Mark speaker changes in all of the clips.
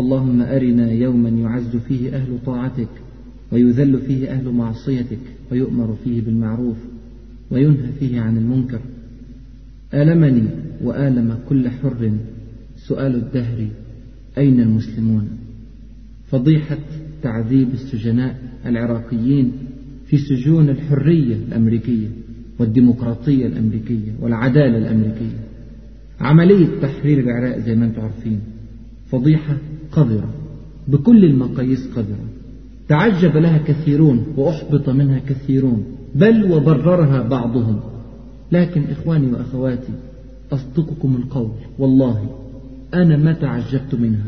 Speaker 1: اللهم أرنا يوما يعز فيه أهل طاعتك ويذل فيه أهل معصيتك ويؤمر فيه بالمعروف وينهى فيه عن المنكر آلمني وآلم كل حر سؤال الدهر أين المسلمون فضيحة تعذيب السجناء العراقيين في سجون الحرية الأمريكية والديمقراطية الأمريكية والعدالة الأمريكية عملية تحرير العراق زي ما انتم عارفين فضيحة قذرة بكل المقاييس قذرة تعجب لها كثيرون وأحبط منها كثيرون بل وبررها بعضهم لكن إخواني وأخواتي أصدقكم القول والله أنا ما تعجبت منها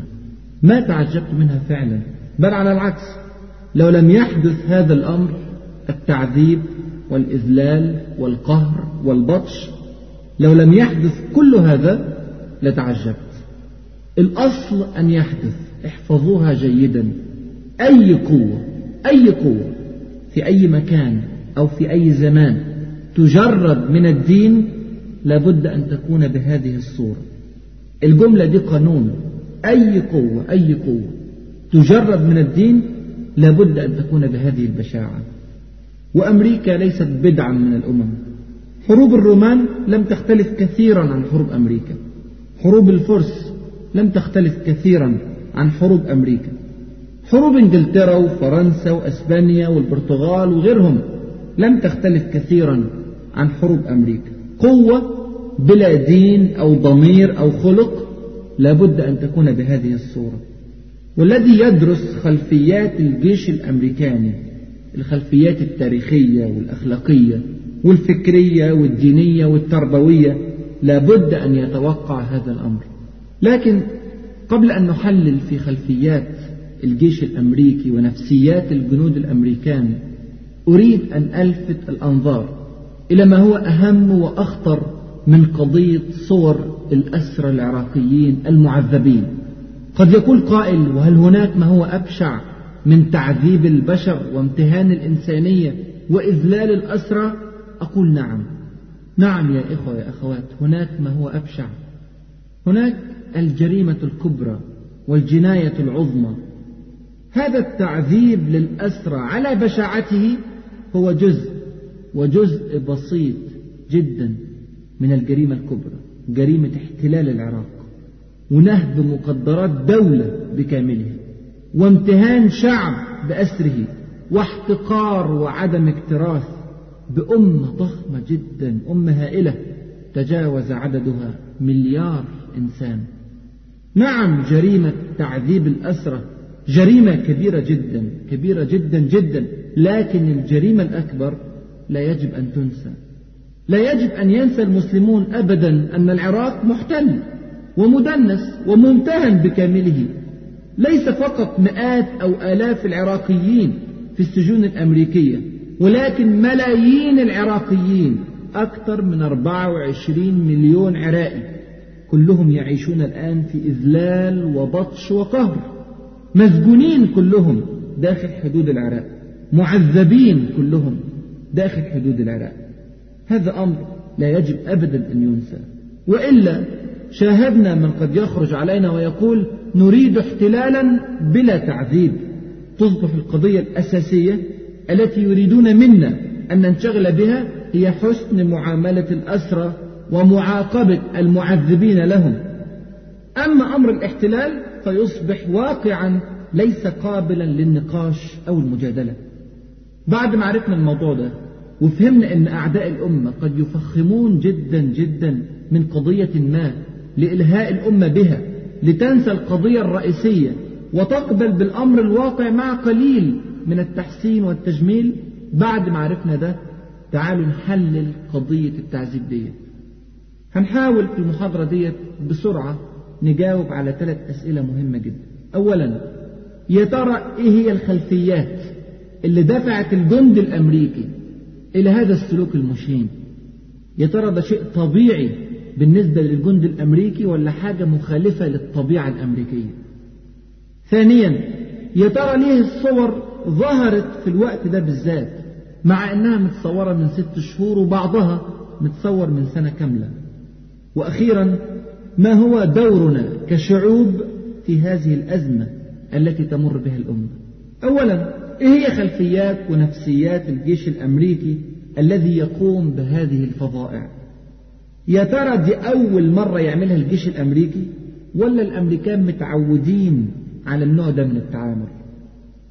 Speaker 1: ما تعجبت منها فعلا بل على العكس لو لم يحدث هذا الأمر التعذيب والإذلال والقهر والبطش لو لم يحدث كل هذا لتعجبت الأصل أن يحدث احفظوها جيدا أي قوة أي قوة في أي مكان أو في أي زمان تجرد من الدين لابد أن تكون بهذه الصورة الجملة دي قانون أي قوة أي قوة تجرد من الدين لابد أن تكون بهذه البشاعة وأمريكا ليست بدعا من الأمم حروب الرومان لم تختلف كثيرا عن حروب أمريكا حروب الفرس لم تختلف كثيرا عن حروب أمريكا حروب إنجلترا وفرنسا وأسبانيا والبرتغال وغيرهم لم تختلف كثيرا عن حروب أمريكا قوة بلا دين أو ضمير أو خلق لابد أن تكون بهذه الصورة والذي يدرس خلفيات الجيش الأمريكاني الخلفيات التاريخية والأخلاقية والفكرية والدينية والتربوية لابد أن يتوقع هذا الأمر لكن قبل أن نحلل في خلفيات الجيش الأمريكي ونفسيات الجنود الأمريكان أريد أن ألفت الأنظار إلى ما هو أهم وأخطر من قضية صور الأسرى العراقيين المعذبين قد يقول قائل وهل هناك ما هو أبشع من تعذيب البشر وامتهان الإنسانية وإذلال الأسرى أقول نعم نعم يا إخوة يا أخوات هناك ما هو أبشع هناك الجريمة الكبرى والجناية العظمى هذا التعذيب للأسرى على بشاعته هو جزء وجزء بسيط جدا من الجريمة الكبرى جريمة احتلال العراق ونهب مقدرات دولة بكاملها وامتهان شعب بأسره واحتقار وعدم اكتراث بأمة ضخمة جدا أمة هائلة تجاوز عددها مليار إنسان نعم جريمة تعذيب الأسرة جريمة كبيرة جدا كبيرة جدا جدا لكن الجريمة الأكبر لا يجب أن تنسى لا يجب أن ينسى المسلمون أبدا أن العراق محتل ومدنس وممتهن بكامله ليس فقط مئات أو آلاف العراقيين في السجون الأمريكية ولكن ملايين العراقيين أكثر من 24 مليون عراقي كلهم يعيشون الآن في إذلال وبطش وقهر مسجونين كلهم داخل حدود العراق معذبين كلهم داخل حدود العراق هذا أمر لا يجب أبدا أن ينسى وإلا شاهدنا من قد يخرج علينا ويقول نريد احتلالا بلا تعذيب تصبح القضية الأساسية التي يريدون منا أن ننشغل بها هي حسن معاملة الأسرى ومعاقبة المعذبين لهم أما أمر الاحتلال فيصبح واقعا ليس قابلا للنقاش أو المجادلة بعد ما عرفنا الموضوع ده وفهمنا أن أعداء الأمة قد يفخمون جدا جدا من قضية ما لإلهاء الأمة بها لتنسى القضية الرئيسية وتقبل بالأمر الواقع مع قليل من التحسين والتجميل بعد ما عرفنا ده تعالوا نحلل قضية التعذيب ديت هنحاول في المحاضرة ديت بسرعة نجاوب على ثلاث أسئلة مهمة جدا أولا يا ترى إيه هي الخلفيات اللي دفعت الجند الأمريكي إلى هذا السلوك المشين يا ترى ده شيء طبيعي بالنسبة للجند الأمريكي ولا حاجة مخالفة للطبيعة الأمريكية ثانيا يا ترى ليه الصور ظهرت في الوقت ده بالذات مع أنها متصورة من ست شهور وبعضها متصور من سنة كاملة وأخيرا ما هو دورنا كشعوب في هذه الأزمة التي تمر بها الأمة أولا إيه هي خلفيات ونفسيات الجيش الأمريكي الذي يقوم بهذه الفظائع يا ترى دي أول مرة يعملها الجيش الأمريكي ولا الأمريكان متعودين على النوع ده من التعامل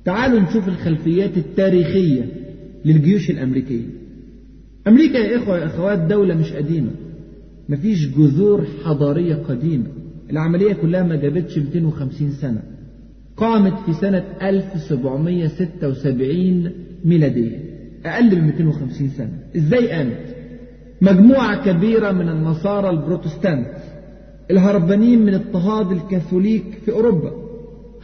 Speaker 1: تعالوا نشوف الخلفيات التاريخية للجيوش الأمريكية أمريكا يا إخوة يا أخوات دولة مش قديمة مفيش جذور حضارية قديمة العملية كلها ما جابتش 250 سنة قامت في سنة 1776 ميلادية أقل من 250 سنة إزاي قامت؟ مجموعة كبيرة من النصارى البروتستانت الهربانين من اضطهاد الكاثوليك في أوروبا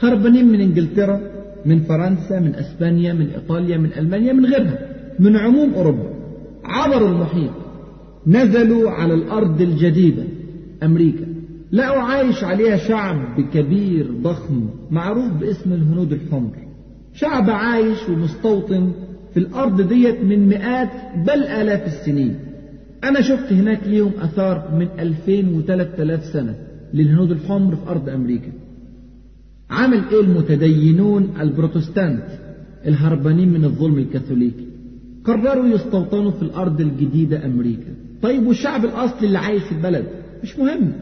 Speaker 1: هربانين من إنجلترا من فرنسا من أسبانيا من إيطاليا من ألمانيا من غيرها من عموم أوروبا عبروا المحيط نزلوا على الأرض الجديدة أمريكا لقوا عايش عليها شعب كبير ضخم معروف باسم الهنود الحمر شعب عايش ومستوطن في الأرض ديت من مئات بل آلاف السنين أنا شفت هناك ليهم أثار من 2000 و3000 سنة للهنود الحمر في أرض أمريكا عمل إيه المتدينون البروتستانت الهربانين من الظلم الكاثوليكي قرروا يستوطنوا في الأرض الجديدة أمريكا طيب والشعب الأصلي اللي عايش في البلد مش مهم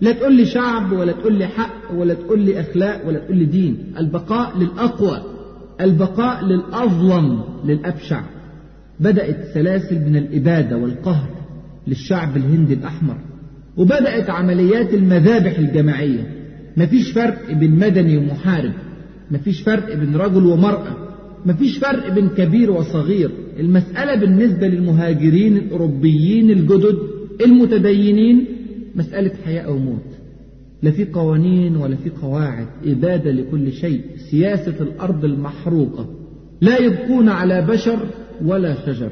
Speaker 1: لا تقول لي شعب ولا تقول لي حق ولا تقول لي أخلاق ولا تقول لي دين البقاء للأقوى البقاء للأظلم للأبشع بدأت سلاسل من الإبادة والقهر للشعب الهندي الأحمر وبدأت عمليات المذابح الجماعية مفيش فرق بين مدني ومحارب مفيش فرق بين رجل ومرأة مفيش فرق بين كبير وصغير المسألة بالنسبة للمهاجرين الأوروبيين الجدد المتدينين مسألة حياة أو موت لا في قوانين ولا في قواعد إبادة لكل شيء سياسة الأرض المحروقة لا يبقون على بشر ولا شجر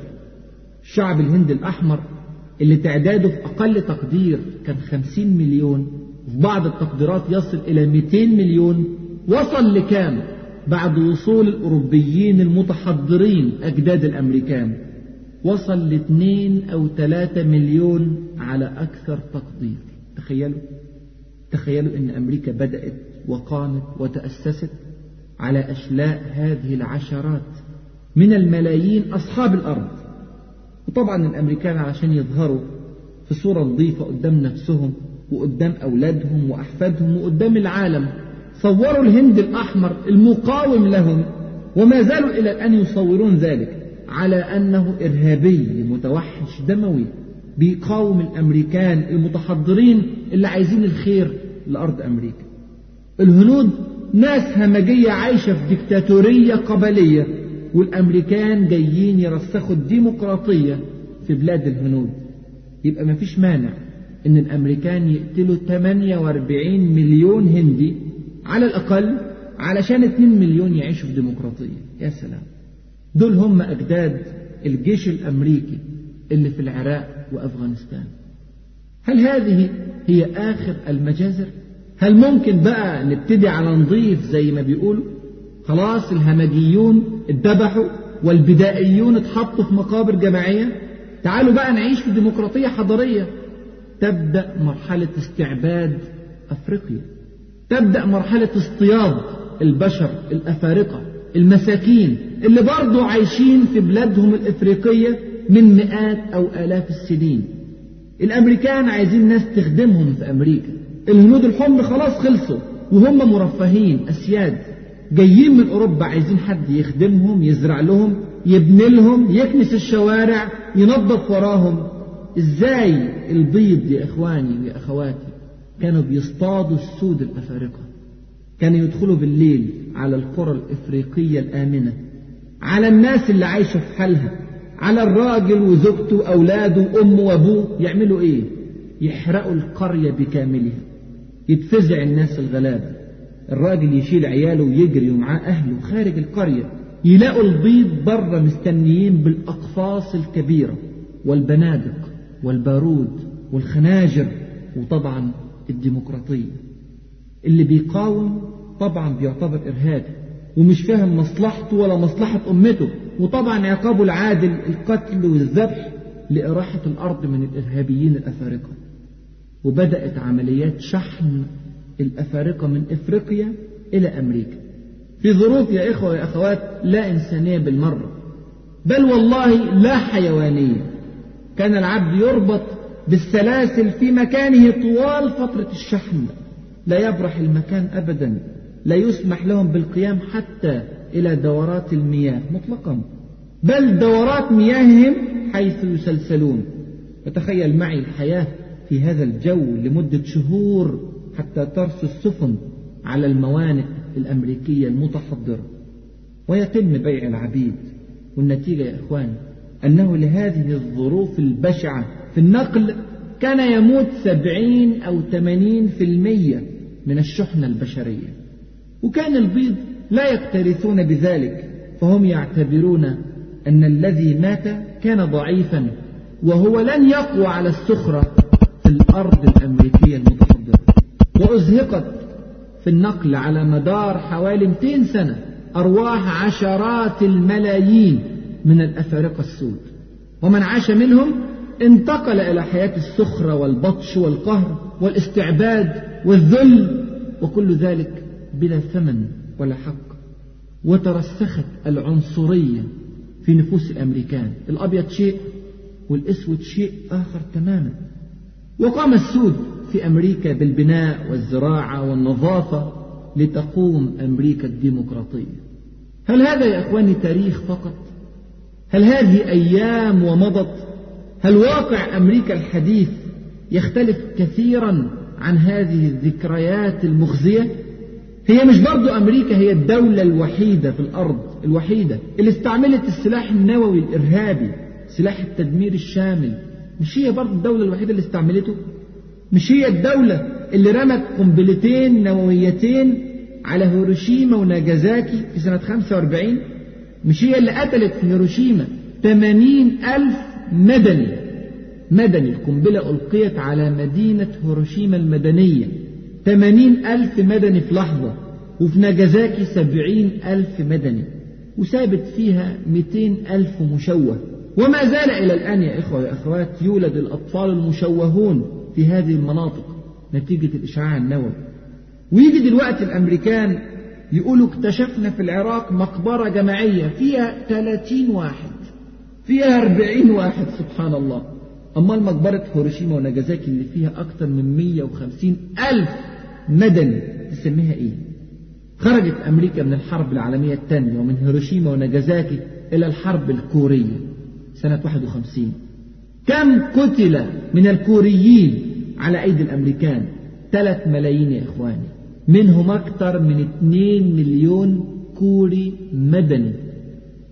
Speaker 1: شعب الهند الأحمر اللي تعداده في أقل تقدير كان 50 مليون في بعض التقديرات يصل إلى 200 مليون وصل لكام بعد وصول الأوروبيين المتحضرين أجداد الأمريكان وصل لاثنين أو ثلاثة مليون على أكثر تقدير تخيلوا تخيلوا أن أمريكا بدأت وقامت وتأسست على أشلاء هذه العشرات من الملايين أصحاب الأرض وطبعا الأمريكان علشان يظهروا في صورة نظيفة قدام نفسهم وقدام أولادهم وأحفادهم وقدام العالم صوروا الهند الأحمر المقاوم لهم وما زالوا إلى الآن يصورون ذلك على أنه إرهابي متوحش دموي بيقاوم الأمريكان المتحضرين اللي عايزين الخير لأرض أمريكا الهنود ناس همجية عايشة في ديكتاتورية قبلية والأمريكان جايين يرسخوا الديمقراطية في بلاد الهنود يبقى ما فيش مانع إن الأمريكان يقتلوا 48 مليون هندي على الأقل علشان 2 مليون يعيشوا في ديمقراطية يا سلام دول هم أجداد الجيش الأمريكي اللي في العراق وأفغانستان هل هذه هي آخر المجازر؟ هل ممكن بقى نبتدي على نظيف زي ما بيقولوا؟ خلاص الهمجيون اتذبحوا والبدائيون اتحطوا في مقابر جماعية تعالوا بقى نعيش في ديمقراطية حضارية تبدأ مرحلة استعباد أفريقيا تبدأ مرحلة اصطياد البشر الأفارقة المساكين اللي برضه عايشين في بلادهم الإفريقية من مئات أو آلاف السنين الأمريكان عايزين ناس تخدمهم في أمريكا الهنود الحمر خلاص خلصوا وهم مرفهين أسياد جايين من أوروبا عايزين حد يخدمهم يزرع لهم يبني لهم يكنس الشوارع ينظف وراهم ازاي البيض يا اخواني ويا اخواتي كانوا بيصطادوا السود الأفارقة كانوا يدخلوا بالليل على القرى الإفريقية الآمنة على الناس اللي عايشة في حالها على الراجل وزوجته وأولاده وأمه وأبوه يعملوا إيه؟ يحرقوا القرية بكاملها يتفزع الناس الغلابة الراجل يشيل عياله ويجري ومعاه أهله خارج القرية يلاقوا البيض بره مستنيين بالأقفاص الكبيرة والبنادق والبارود والخناجر وطبعا الديمقراطية اللي بيقاوم طبعا بيعتبر إرهابي ومش فاهم مصلحته ولا مصلحة أمته وطبعا عقابه العادل القتل والذبح لإراحة الأرض من الإرهابيين الأفارقة وبدأت عمليات شحن الأفارقة من إفريقيا إلى أمريكا في ظروف يا إخوة يا أخوات لا إنسانية بالمرة بل والله لا حيوانية كان العبد يربط بالسلاسل في مكانه طوال فترة الشحن لا يبرح المكان أبدا لا يسمح لهم بالقيام حتى إلى دورات المياه مطلقا بل دورات مياههم حيث يسلسلون وتخيل معي الحياة في هذا الجو لمدة شهور حتى ترسو السفن على الموانئ الأمريكية المتحضرة ويتم بيع العبيد والنتيجة يا إخواني أنه لهذه الظروف البشعة في النقل كان يموت سبعين أو ثمانين في المية من الشحنة البشرية وكان البيض لا يكترثون بذلك فهم يعتبرون أن الذي مات كان ضعيفا وهو لن يقوى على السخرة في الأرض الأمريكية المتقدمة وأزهقت في النقل على مدار حوالي 200 سنة أرواح عشرات الملايين من الأفارقة السود ومن عاش منهم انتقل إلى حياة السخرة والبطش والقهر والاستعباد والذل وكل ذلك بلا ثمن ولا حق وترسخت العنصرية في نفوس الأمريكان الأبيض شيء والأسود شيء آخر تماما وقام السود في أمريكا بالبناء والزراعة والنظافة لتقوم أمريكا الديمقراطية هل هذا يا إخواني تاريخ فقط هل هذه أيام ومضت هل واقع أمريكا الحديث يختلف كثيرا عن هذه الذكريات المخزية هي مش برضو أمريكا هي الدولة الوحيدة في الأرض الوحيدة اللي استعملت السلاح النووي الإرهابي سلاح التدمير الشامل مش هي برضو الدولة الوحيدة اللي استعملته مش هي الدولة اللي رمت قنبلتين نوويتين على هيروشيما وناجازاكي في سنة 45 مش هي اللي قتلت في هيروشيما 80 ألف مدني مدني القنبلة ألقيت على مدينة هيروشيما المدنية 80 ألف مدني في لحظة وفي ناجازاكي 70 ألف مدني وسابت فيها 200 ألف مشوه وما زال إلى الآن يا إخوة يا أخوات يولد الأطفال المشوهون في هذه المناطق نتيجة الإشعاع النووي ويجي دلوقتي الأمريكان يقولوا اكتشفنا في العراق مقبرة جماعية فيها 30 واحد فيها 40 واحد سبحان الله أما مقبرة هيروشيما وناجازاكي اللي فيها أكثر من 150 ألف مدني تسميها إيه؟ خرجت أمريكا من الحرب العالمية الثانية ومن هيروشيما وناجازاكي إلى الحرب الكورية سنة 51 كم قتل من الكوريين على أيدي الأمريكان؟ 3 ملايين يا إخواني منهم أكثر من 2 مليون كوري مدني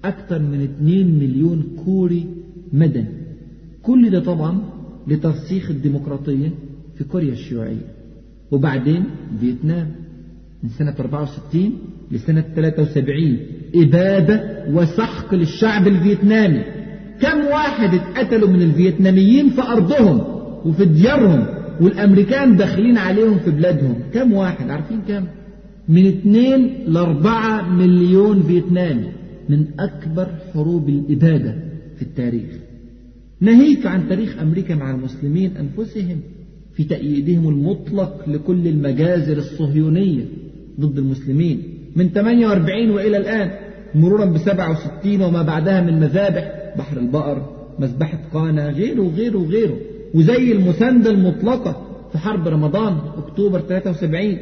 Speaker 1: أكثر من 2 مليون كوري مدني كل ده طبعا لترسيخ الديمقراطية في كوريا الشيوعية وبعدين فيتنام من سنة 64 لسنة 73 إبادة وسحق للشعب الفيتنامي كم واحد اتقتلوا من الفيتناميين في أرضهم وفي ديارهم والامريكان داخلين عليهم في بلادهم كم واحد عارفين كم من 2 ل 4 مليون فيتنامي من اكبر حروب الاباده في التاريخ ناهيك عن تاريخ امريكا مع المسلمين انفسهم في تأييدهم المطلق لكل المجازر الصهيونيه ضد المسلمين من 48 والى الان مرورا ب 67 وما بعدها من مذابح بحر البقر مذبحه قانا غيره وغيره وغيره وزي المساندة المطلقة في حرب رمضان أكتوبر 73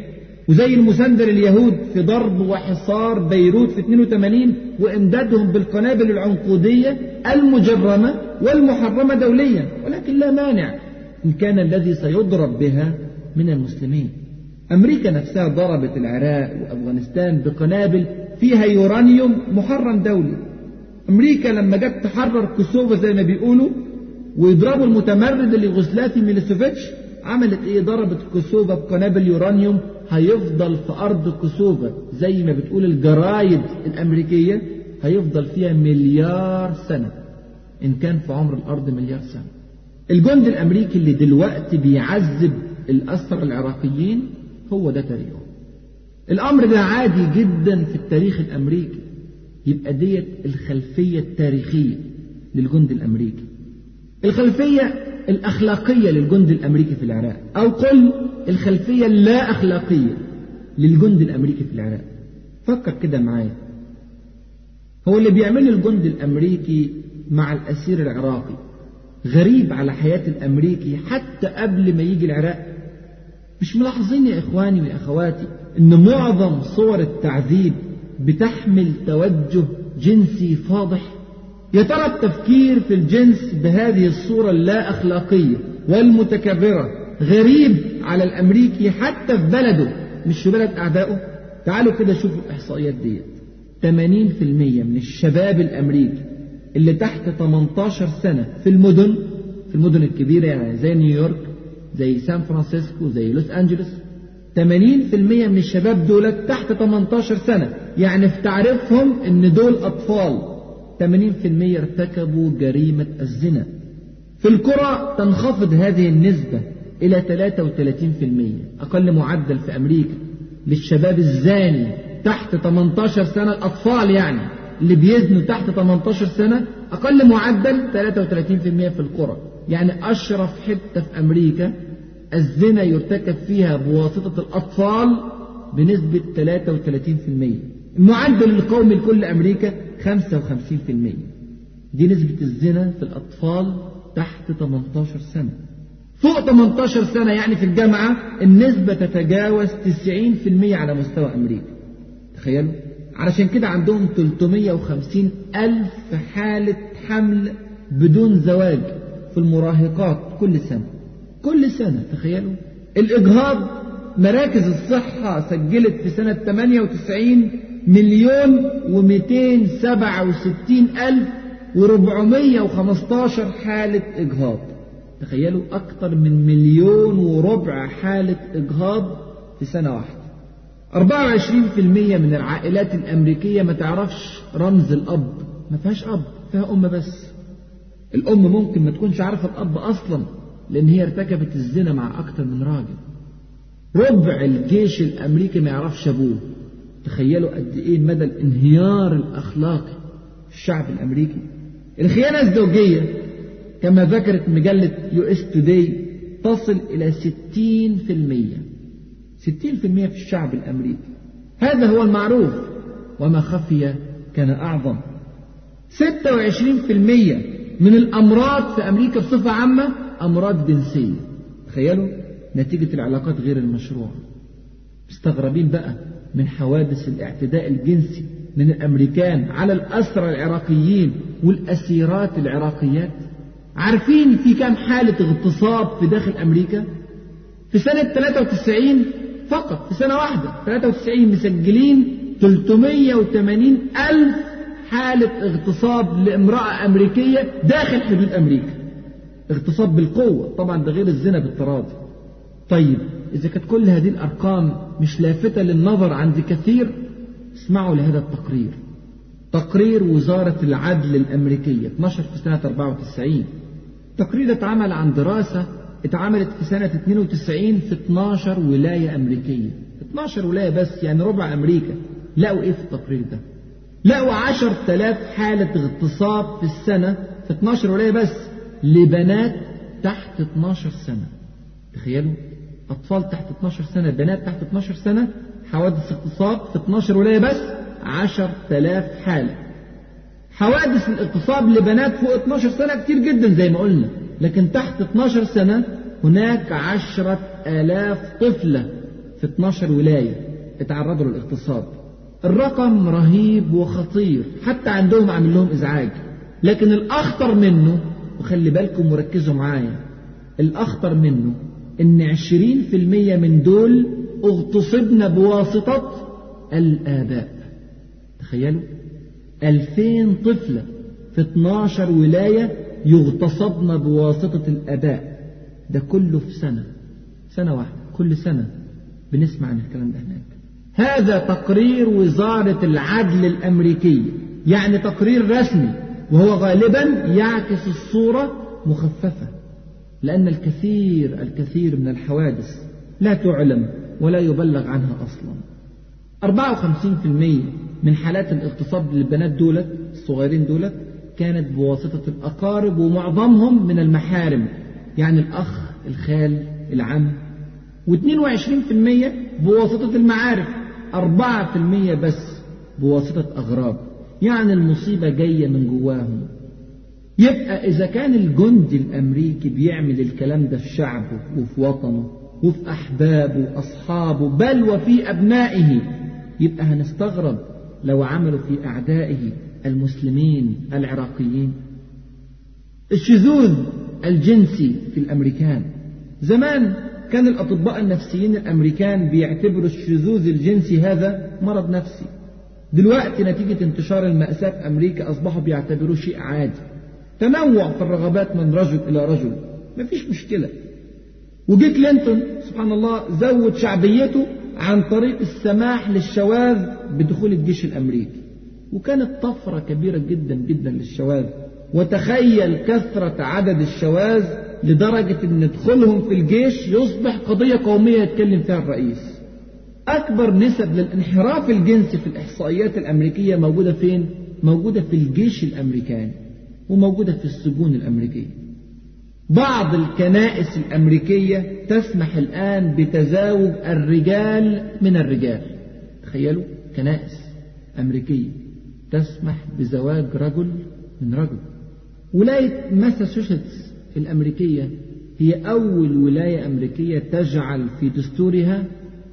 Speaker 1: وزي المساندة لليهود في ضرب وحصار بيروت في 82 وإمدادهم بالقنابل العنقودية المجرمة والمحرمة دوليا ولكن لا مانع إن كان الذي سيضرب بها من المسلمين أمريكا نفسها ضربت العراق وأفغانستان بقنابل فيها يورانيوم محرم دولي أمريكا لما جت تحرر كوسوفا زي ما بيقولوا ويضربوا المتمرد اللي غسلاتي ميليسوفيتش عملت ايه ضربت كوسوفا بقنابل يورانيوم هيفضل في ارض كوسوفا زي ما بتقول الجرايد الامريكيه هيفضل فيها مليار سنه ان كان في عمر الارض مليار سنه الجند الامريكي اللي دلوقتي بيعذب الاسرى العراقيين هو ده تاريخه الامر ده عادي جدا في التاريخ الامريكي يبقى ديت الخلفيه التاريخيه للجند الامريكي الخلفية الأخلاقية للجند الأمريكي في العراق أو قل الخلفية اللا أخلاقية للجند الأمريكي في العراق فكر كده معايا هو اللي بيعمل الجند الأمريكي مع الأسير العراقي غريب على حياة الأمريكي حتى قبل ما يجي العراق مش ملاحظين يا إخواني وأخواتي إن معظم صور التعذيب بتحمل توجه جنسي فاضح يا ترى التفكير في الجنس بهذه الصورة اللا أخلاقية والمتكررة غريب على الأمريكي حتى في بلده مش في بلد أعدائه تعالوا كده شوفوا الإحصائيات ديت 80% من الشباب الأمريكي اللي تحت 18 سنة في المدن في المدن الكبيرة يعني زي نيويورك زي سان فرانسيسكو زي لوس أنجلوس 80% من الشباب دولت تحت 18 سنة يعني في تعريفهم إن دول أطفال 80% ارتكبوا جريمة الزنا في الكرة تنخفض هذه النسبة إلى 33% أقل معدل في أمريكا للشباب الزاني تحت 18 سنة الأطفال يعني اللي بيزنوا تحت 18 سنة أقل معدل 33% في القرى يعني أشرف حتة في أمريكا الزنا يرتكب فيها بواسطة الأطفال بنسبة 33% المعدل القومي لكل أمريكا 55% دي نسبة الزنا في الأطفال تحت 18 سنة فوق 18 سنة يعني في الجامعة النسبة تتجاوز 90% على مستوى أمريكا تخيلوا علشان كده عندهم 350 ألف حالة حمل بدون زواج في المراهقات كل سنة كل سنة تخيلوا الإجهاض مراكز الصحة سجلت في سنة 98 مليون ومئتين سبعة وستين ألف وربعمية وخمستاشر حالة إجهاض تخيلوا أكتر من مليون وربع حالة إجهاض في سنة واحدة 24% من العائلات الأمريكية ما تعرفش رمز الأب ما فيهاش أب فيها أم بس الأم ممكن ما تكونش عارفة الأب أصلا لأن هي ارتكبت الزنا مع أكتر من راجل ربع الجيش الأمريكي ما يعرفش أبوه تخيلوا قد إيه مدى الانهيار الأخلاقي الشعب الأمريكي الخيانة الزوجية كما ذكرت مجلة يو اس توداي تصل إلى 60% 60% في الشعب الأمريكي هذا هو المعروف وما خفي كان أعظم 26% من الأمراض في أمريكا بصفة عامة أمراض جنسية تخيلوا نتيجة العلاقات غير المشروعة مستغربين بقى من حوادث الاعتداء الجنسي من الأمريكان على الأسرى العراقيين والأسيرات العراقيات عارفين في كام حالة اغتصاب في داخل أمريكا في سنة 93 فقط في سنة واحدة 93 مسجلين 380 ألف حالة اغتصاب لامرأة أمريكية داخل حدود أمريكا اغتصاب بالقوة طبعا ده غير الزنا بالتراضي طيب إذا كانت كل هذه الأرقام مش لافتة للنظر عند كثير اسمعوا لهذا التقرير تقرير وزارة العدل الأمريكية اتنشر في سنة 94 التقرير اتعمل عن دراسة اتعملت في سنة 92 في 12 ولاية أمريكية 12 ولاية بس يعني ربع أمريكا لقوا إيه في التقرير ده لقوا 10000 حالة اغتصاب في السنة في 12 ولاية بس لبنات تحت 12 سنة تخيلوا أطفال تحت 12 سنة بنات تحت 12 سنة حوادث اغتصاب في 12 ولاية بس 10000 حالة حوادث الاغتصاب لبنات فوق 12 سنة كتير جدا زي ما قلنا لكن تحت 12 سنة هناك 10000 طفلة في 12 ولاية اتعرضوا للاغتصاب الرقم رهيب وخطير حتى عندهم عامل لهم ازعاج لكن الاخطر منه وخلي بالكم وركزوا معايا الاخطر منه إن عشرين في المية من دول اغتصبنا بواسطة الآباء تخيلوا ألفين طفلة في 12 ولاية يغتصبنا بواسطة الآباء ده كله في سنة سنة واحدة كل سنة بنسمع عن الكلام ده هناك هذا تقرير وزارة العدل الأمريكية يعني تقرير رسمي وهو غالبا يعكس الصورة مخففة لأن الكثير الكثير من الحوادث لا تعلم ولا يبلغ عنها أصلا 54% من حالات الاغتصاب للبنات دولت الصغيرين دولت كانت بواسطة الأقارب ومعظمهم من المحارم يعني الأخ الخال العم و22% بواسطة المعارف 4% بس بواسطة أغراب يعني المصيبة جاية من جواهم يبقى إذا كان الجندي الأمريكي بيعمل الكلام ده في شعبه وفي وطنه وفي أحبابه وأصحابه بل وفي أبنائه يبقى هنستغرب لو عملوا في أعدائه المسلمين العراقيين الشذوذ الجنسي في الأمريكان زمان كان الأطباء النفسيين الأمريكان بيعتبروا الشذوذ الجنسي هذا مرض نفسي دلوقتي نتيجة انتشار المأساة في أمريكا أصبحوا بيعتبروه شيء عادي تنوع في الرغبات من رجل إلى رجل مفيش مشكلة وجيت كلينتون سبحان الله زود شعبيته عن طريق السماح للشواذ بدخول الجيش الأمريكي وكانت طفرة كبيرة جدا جدا للشواذ وتخيل كثرة عدد الشواذ لدرجة أن دخولهم في الجيش يصبح قضية قومية يتكلم فيها الرئيس أكبر نسب للانحراف الجنسي في الإحصائيات الأمريكية موجودة فين؟ موجودة في الجيش الأمريكاني وموجودة في السجون الأمريكية بعض الكنائس الأمريكية تسمح الآن بتزاوج الرجال من الرجال تخيلوا كنائس أمريكية تسمح بزواج رجل من رجل ولاية ماساتشوستس الأمريكية هي أول ولاية أمريكية تجعل في دستورها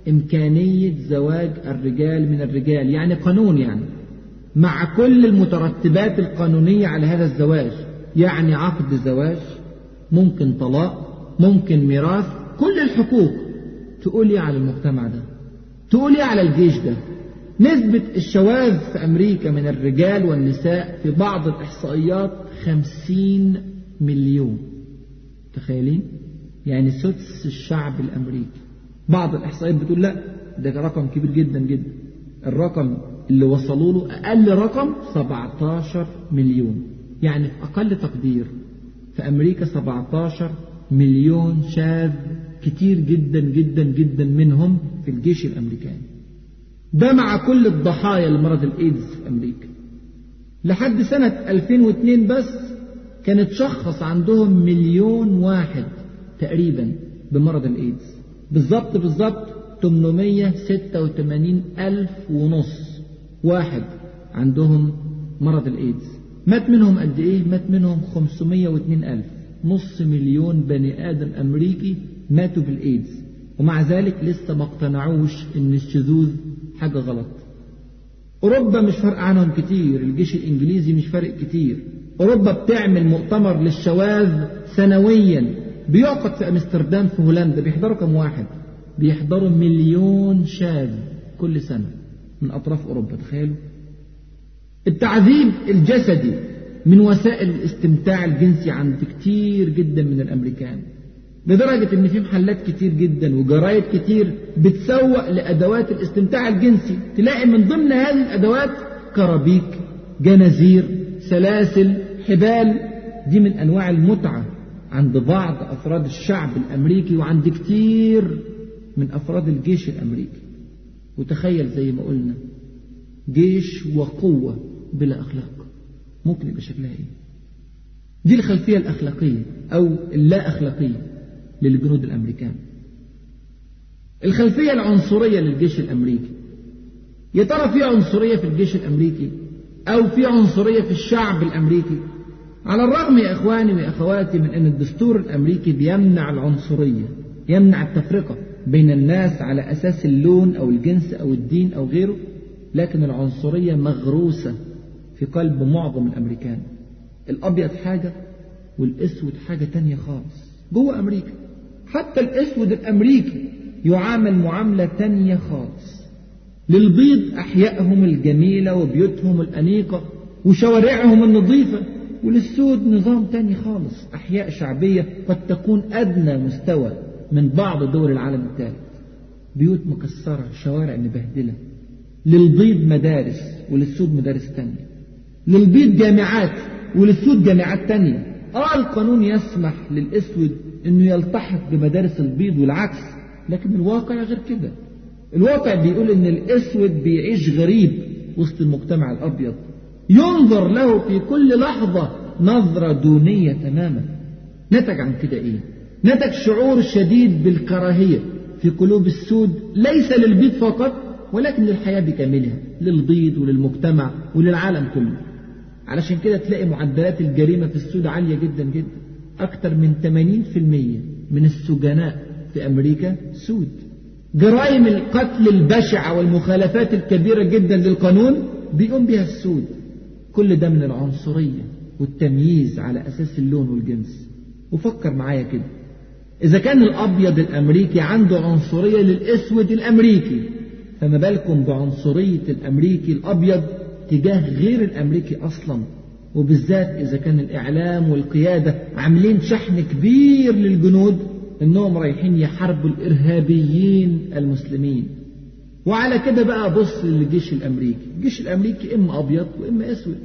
Speaker 1: إمكانية زواج الرجال من الرجال يعني قانون يعني مع كل المترتبات القانونية على هذا الزواج يعني عقد زواج ممكن طلاق ممكن ميراث كل الحقوق تقول إيه على المجتمع ده تقول إيه على الجيش ده نسبة الشواذ في أمريكا من الرجال والنساء في بعض الإحصائيات خمسين مليون تخيلين يعني سدس الشعب الأمريكي بعض الإحصائيات بتقول لا ده رقم كبير جدا جدا الرقم اللي وصلوا له أقل رقم 17 مليون يعني في أقل تقدير في أمريكا 17 مليون شاذ كتير جدا جدا جدا منهم في الجيش الأمريكاني ده مع كل الضحايا لمرض الإيدز في أمريكا لحد سنة 2002 بس كان اتشخص عندهم مليون واحد تقريبا بمرض الإيدز بالظبط بالظبط 886 ألف ونص واحد عندهم مرض الإيدز مات منهم قد إيه؟ مات منهم 502 ألف نص مليون بني آدم أمريكي ماتوا بالإيدز ومع ذلك لسه ما اقتنعوش إن الشذوذ حاجة غلط أوروبا مش فارقة عنهم كتير الجيش الإنجليزي مش فارق كتير أوروبا بتعمل مؤتمر للشواذ سنويا بيعقد في أمستردام في هولندا بيحضروا كم واحد بيحضروا مليون شاذ كل سنة من أطراف أوروبا تخيلوا التعذيب الجسدي من وسائل الاستمتاع الجنسي عند كتير جدا من الأمريكان لدرجة إن في محلات كتير جدا وجرايد كتير بتسوق لأدوات الاستمتاع الجنسي تلاقي من ضمن هذه الأدوات كرابيك جنازير سلاسل حبال دي من أنواع المتعة عند بعض أفراد الشعب الأمريكي وعند كتير من أفراد الجيش الأمريكي وتخيل زي ما قلنا جيش وقوة بلا أخلاق ممكن يبقى شكلها إيه دي الخلفية الأخلاقية أو اللا أخلاقية للجنود الأمريكان الخلفية العنصرية للجيش الأمريكي يا ترى في عنصرية في الجيش الأمريكي أو في عنصرية في الشعب الأمريكي على الرغم يا إخواني وأخواتي من أن الدستور الأمريكي بيمنع العنصرية يمنع التفرقة بين الناس على أساس اللون أو الجنس أو الدين أو غيره لكن العنصرية مغروسة في قلب معظم الأمريكان الأبيض حاجة والأسود حاجة تانية خالص جوه أمريكا حتى الأسود الأمريكي يعامل معاملة تانية خالص للبيض أحيائهم الجميلة وبيوتهم الأنيقة وشوارعهم النظيفة وللسود نظام تاني خالص أحياء شعبية قد تكون أدنى مستوى من بعض دول العالم الثالث بيوت مكسرة شوارع مبهدلة للبيض مدارس وللسود مدارس تانية للبيض جامعات وللسود جامعات تانية اه القانون يسمح للاسود انه يلتحق بمدارس البيض والعكس لكن الواقع غير كده الواقع بيقول ان الاسود بيعيش غريب وسط المجتمع الابيض ينظر له في كل لحظة نظرة دونية تماما نتج عن كده ايه نتج شعور شديد بالكراهية في قلوب السود ليس للبيض فقط ولكن للحياة بكاملها للبيض وللمجتمع وللعالم كله علشان كده تلاقي معدلات الجريمة في السود عالية جدا جدا أكثر من 80% من السجناء في أمريكا سود جرائم القتل البشعة والمخالفات الكبيرة جدا للقانون بيقوم بها السود كل ده من العنصرية والتمييز على أساس اللون والجنس وفكر معايا كده إذا كان الأبيض الأمريكي عنده عنصرية للأسود الأمريكي فما بالكم بعنصرية الأمريكي الأبيض تجاه غير الأمريكي أصلا وبالذات إذا كان الإعلام والقيادة عاملين شحن كبير للجنود إنهم رايحين يحاربوا الإرهابيين المسلمين وعلى كده بقى بص للجيش الأمريكي الجيش الأمريكي إما أبيض وإما أسود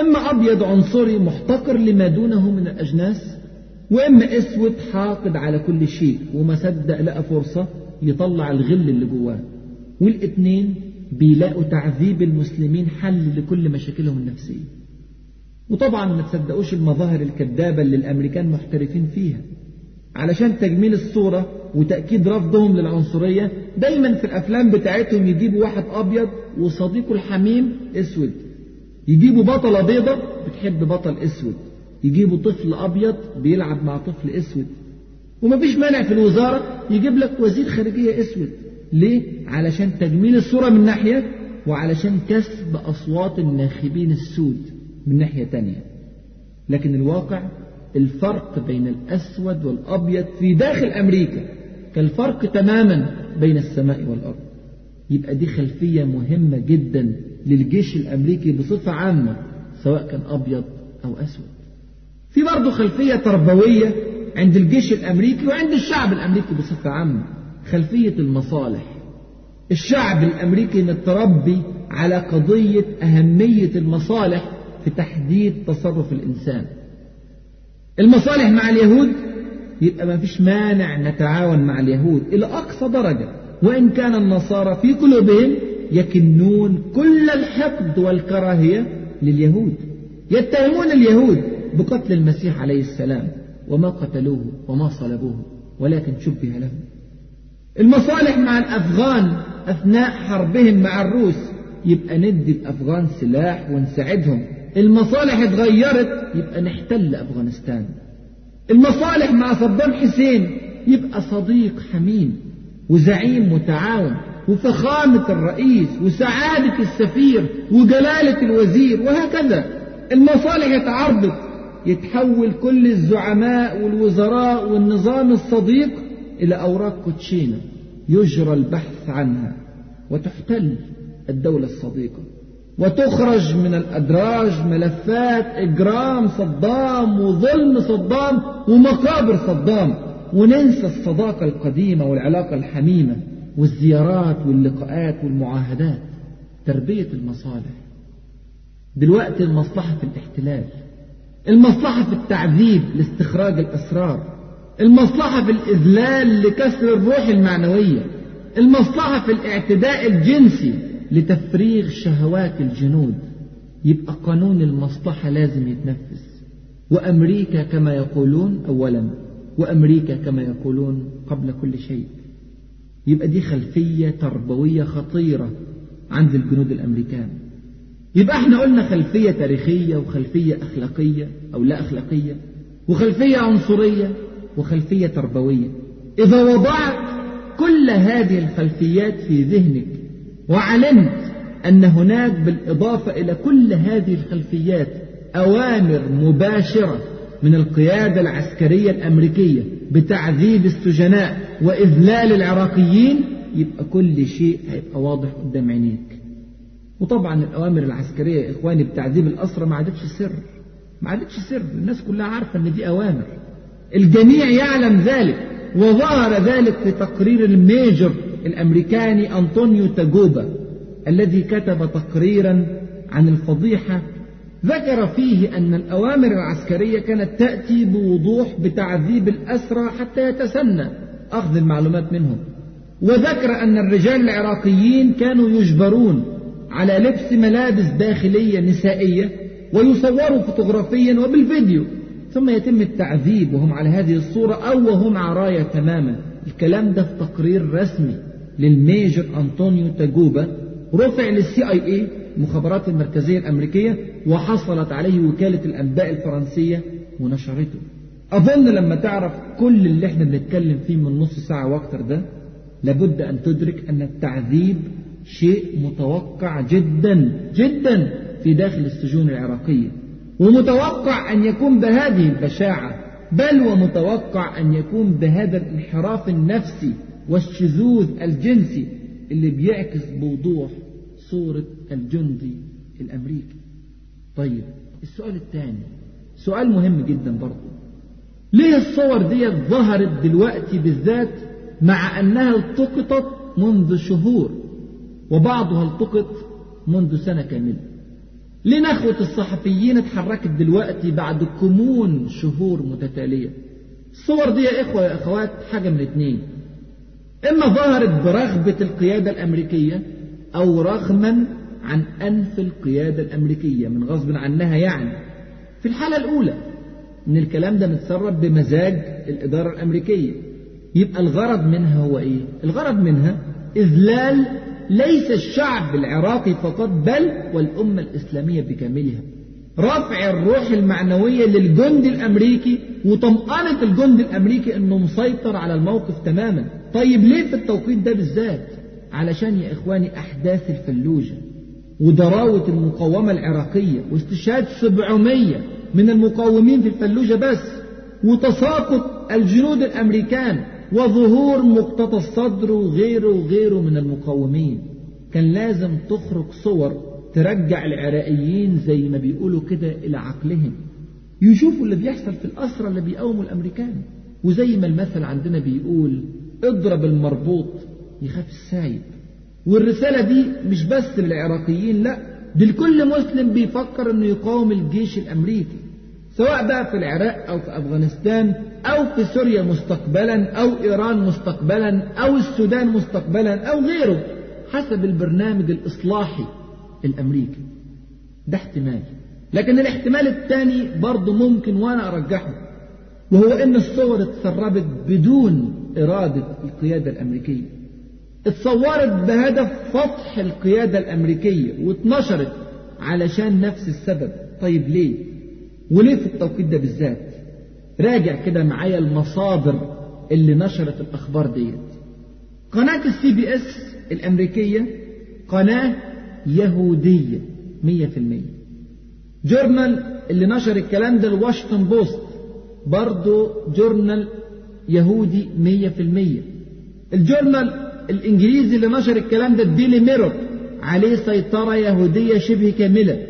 Speaker 1: إما أبيض عنصري محتقر لما دونه من الأجناس واما اسود حاقد على كل شيء وما صدق لقى فرصة يطلع الغل اللي جواه والاتنين بيلاقوا تعذيب المسلمين حل لكل مشاكلهم النفسية وطبعا ما تصدقوش المظاهر الكذابة اللي الامريكان محترفين فيها علشان تجميل الصورة وتأكيد رفضهم للعنصرية دايما في الأفلام بتاعتهم يجيبوا واحد أبيض وصديقه الحميم أسود يجيبوا بطلة بيضة بتحب بطل أسود يجيبوا طفل أبيض بيلعب مع طفل أسود ومفيش مانع في الوزارة يجيب لك وزير خارجية أسود ليه؟ علشان تجميل الصورة من ناحية وعلشان كسب أصوات الناخبين السود من ناحية تانية لكن الواقع الفرق بين الأسود والأبيض في داخل أمريكا كالفرق تماما بين السماء والأرض يبقى دي خلفية مهمة جدا للجيش الأمريكي بصفة عامة سواء كان أبيض أو أسود في برضه خلفية تربوية عند الجيش الأمريكي وعند الشعب الأمريكي بصفة عامة خلفية المصالح الشعب الأمريكي متربي على قضية أهمية المصالح في تحديد تصرف الإنسان المصالح مع اليهود يبقى ما فيش مانع نتعاون مع اليهود إلى أقصى درجة وإن كان النصارى في قلوبهم يكنون كل الحقد والكراهية لليهود يتهمون اليهود بقتل المسيح عليه السلام وما قتلوه وما صلبوه ولكن شبه له المصالح مع الأفغان أثناء حربهم مع الروس يبقى ندي الأفغان سلاح ونساعدهم المصالح اتغيرت يبقى نحتل أفغانستان المصالح مع صدام حسين يبقى صديق حميم وزعيم متعاون وفخامة الرئيس وسعادة السفير وجلالة الوزير وهكذا المصالح اتعرضت يتحول كل الزعماء والوزراء والنظام الصديق إلى أوراق كوتشينة يجرى البحث عنها وتحتل الدولة الصديقة وتخرج من الأدراج ملفات إجرام صدام وظلم صدام ومقابر صدام وننسى الصداقة القديمة والعلاقة الحميمة والزيارات واللقاءات والمعاهدات تربية المصالح دلوقتي المصلحة في الاحتلال المصلحة في التعذيب لاستخراج الأسرار المصلحة في الإذلال لكسر الروح المعنوية المصلحة في الاعتداء الجنسي لتفريغ شهوات الجنود يبقى قانون المصلحة لازم يتنفذ وأمريكا كما يقولون أولا وأمريكا كما يقولون قبل كل شيء يبقى دي خلفية تربوية خطيرة عند الجنود الأمريكان يبقى احنا قلنا خلفية تاريخية وخلفية أخلاقية أو لا أخلاقية وخلفية عنصرية وخلفية تربوية إذا وضعت كل هذه الخلفيات في ذهنك وعلمت أن هناك بالإضافة إلى كل هذه الخلفيات أوامر مباشرة من القيادة العسكرية الأمريكية بتعذيب السجناء وإذلال العراقيين يبقى كل شيء هيبقى واضح قدام عينيك وطبعا الأوامر العسكرية يا إخواني بتعذيب الأسرى ما عادتش سر ما عادتش سر الناس كلها عارفة إن دي أوامر الجميع يعلم ذلك وظهر ذلك في تقرير الميجر الأمريكاني أنطونيو تاجوبا الذي كتب تقريرا عن الفضيحة ذكر فيه أن الأوامر العسكرية كانت تأتي بوضوح بتعذيب الأسرى حتى يتسنى أخذ المعلومات منهم وذكر أن الرجال العراقيين كانوا يجبرون على لبس ملابس داخلية نسائية ويصوروا فوتوغرافيا وبالفيديو ثم يتم التعذيب وهم على هذه الصورة أو وهم عرايا تماما الكلام ده في تقرير رسمي للميجر أنطونيو تاجوبا رفع للسي اي اي المخابرات المركزية الأمريكية وحصلت عليه وكالة الأنباء الفرنسية ونشرته أظن لما تعرف كل اللي احنا بنتكلم فيه من نص ساعة وأكتر ده لابد أن تدرك أن التعذيب شيء متوقع جدا جدا في داخل السجون العراقية ومتوقع أن يكون بهذه البشاعة بل ومتوقع أن يكون بهذا الانحراف النفسي والشذوذ الجنسي اللي بيعكس بوضوح صورة الجندي الأمريكي طيب السؤال الثاني سؤال مهم جدا برضه ليه الصور دي ظهرت دلوقتي بالذات مع أنها التقطت منذ شهور وبعضها التقط منذ سنة كاملة ليه نخوة الصحفيين اتحركت دلوقتي بعد كمون شهور متتالية الصور دي يا إخوة يا أخوات حاجة من اتنين إما ظهرت برغبة القيادة الأمريكية أو رغما عن أنف القيادة الأمريكية من غصب عنها يعني في الحالة الأولى إن الكلام ده متسرب بمزاج الإدارة الأمريكية يبقى الغرض منها هو إيه؟ الغرض منها إذلال ليس الشعب العراقي فقط بل والأمة الإسلامية بكاملها رفع الروح المعنوية للجند الأمريكي وطمأنة الجند الأمريكي أنه مسيطر على الموقف تماما طيب ليه في التوقيت ده بالذات علشان يا إخواني أحداث الفلوجة وضراوة المقاومة العراقية واستشهاد 700 من المقاومين في الفلوجة بس وتساقط الجنود الأمريكان وظهور مقتطى الصدر وغيره وغيره من المقاومين كان لازم تخرج صور ترجع العراقيين زي ما بيقولوا كده إلى عقلهم يشوفوا اللي بيحصل في الأسرى اللي بيقاوموا الأمريكان وزي ما المثل عندنا بيقول اضرب المربوط يخاف السايب والرسالة دي مش بس للعراقيين لا دي لكل مسلم بيفكر انه يقاوم الجيش الامريكي سواء بقى في العراق أو في أفغانستان أو في سوريا مستقبلا أو إيران مستقبلا أو السودان مستقبلا أو غيره حسب البرنامج الإصلاحي الأمريكي ده احتمال لكن الاحتمال الثاني برضه ممكن وأنا أرجحه وهو إن الصور اتسربت بدون إرادة القيادة الأمريكية اتصورت بهدف فتح القيادة الأمريكية واتنشرت علشان نفس السبب طيب ليه؟ وليه في التوقيت ده بالذات راجع كده معايا المصادر اللي نشرت الأخبار ديت قناة السي بي اس الأمريكية قناة يهودية مية في المية جورنال اللي نشر الكلام ده الواشنطن بوست برضه جورنال يهودي مية في المية الجورنال الإنجليزي اللي نشر الكلام ده الديلي ميرور عليه سيطرة يهودية شبه كاملة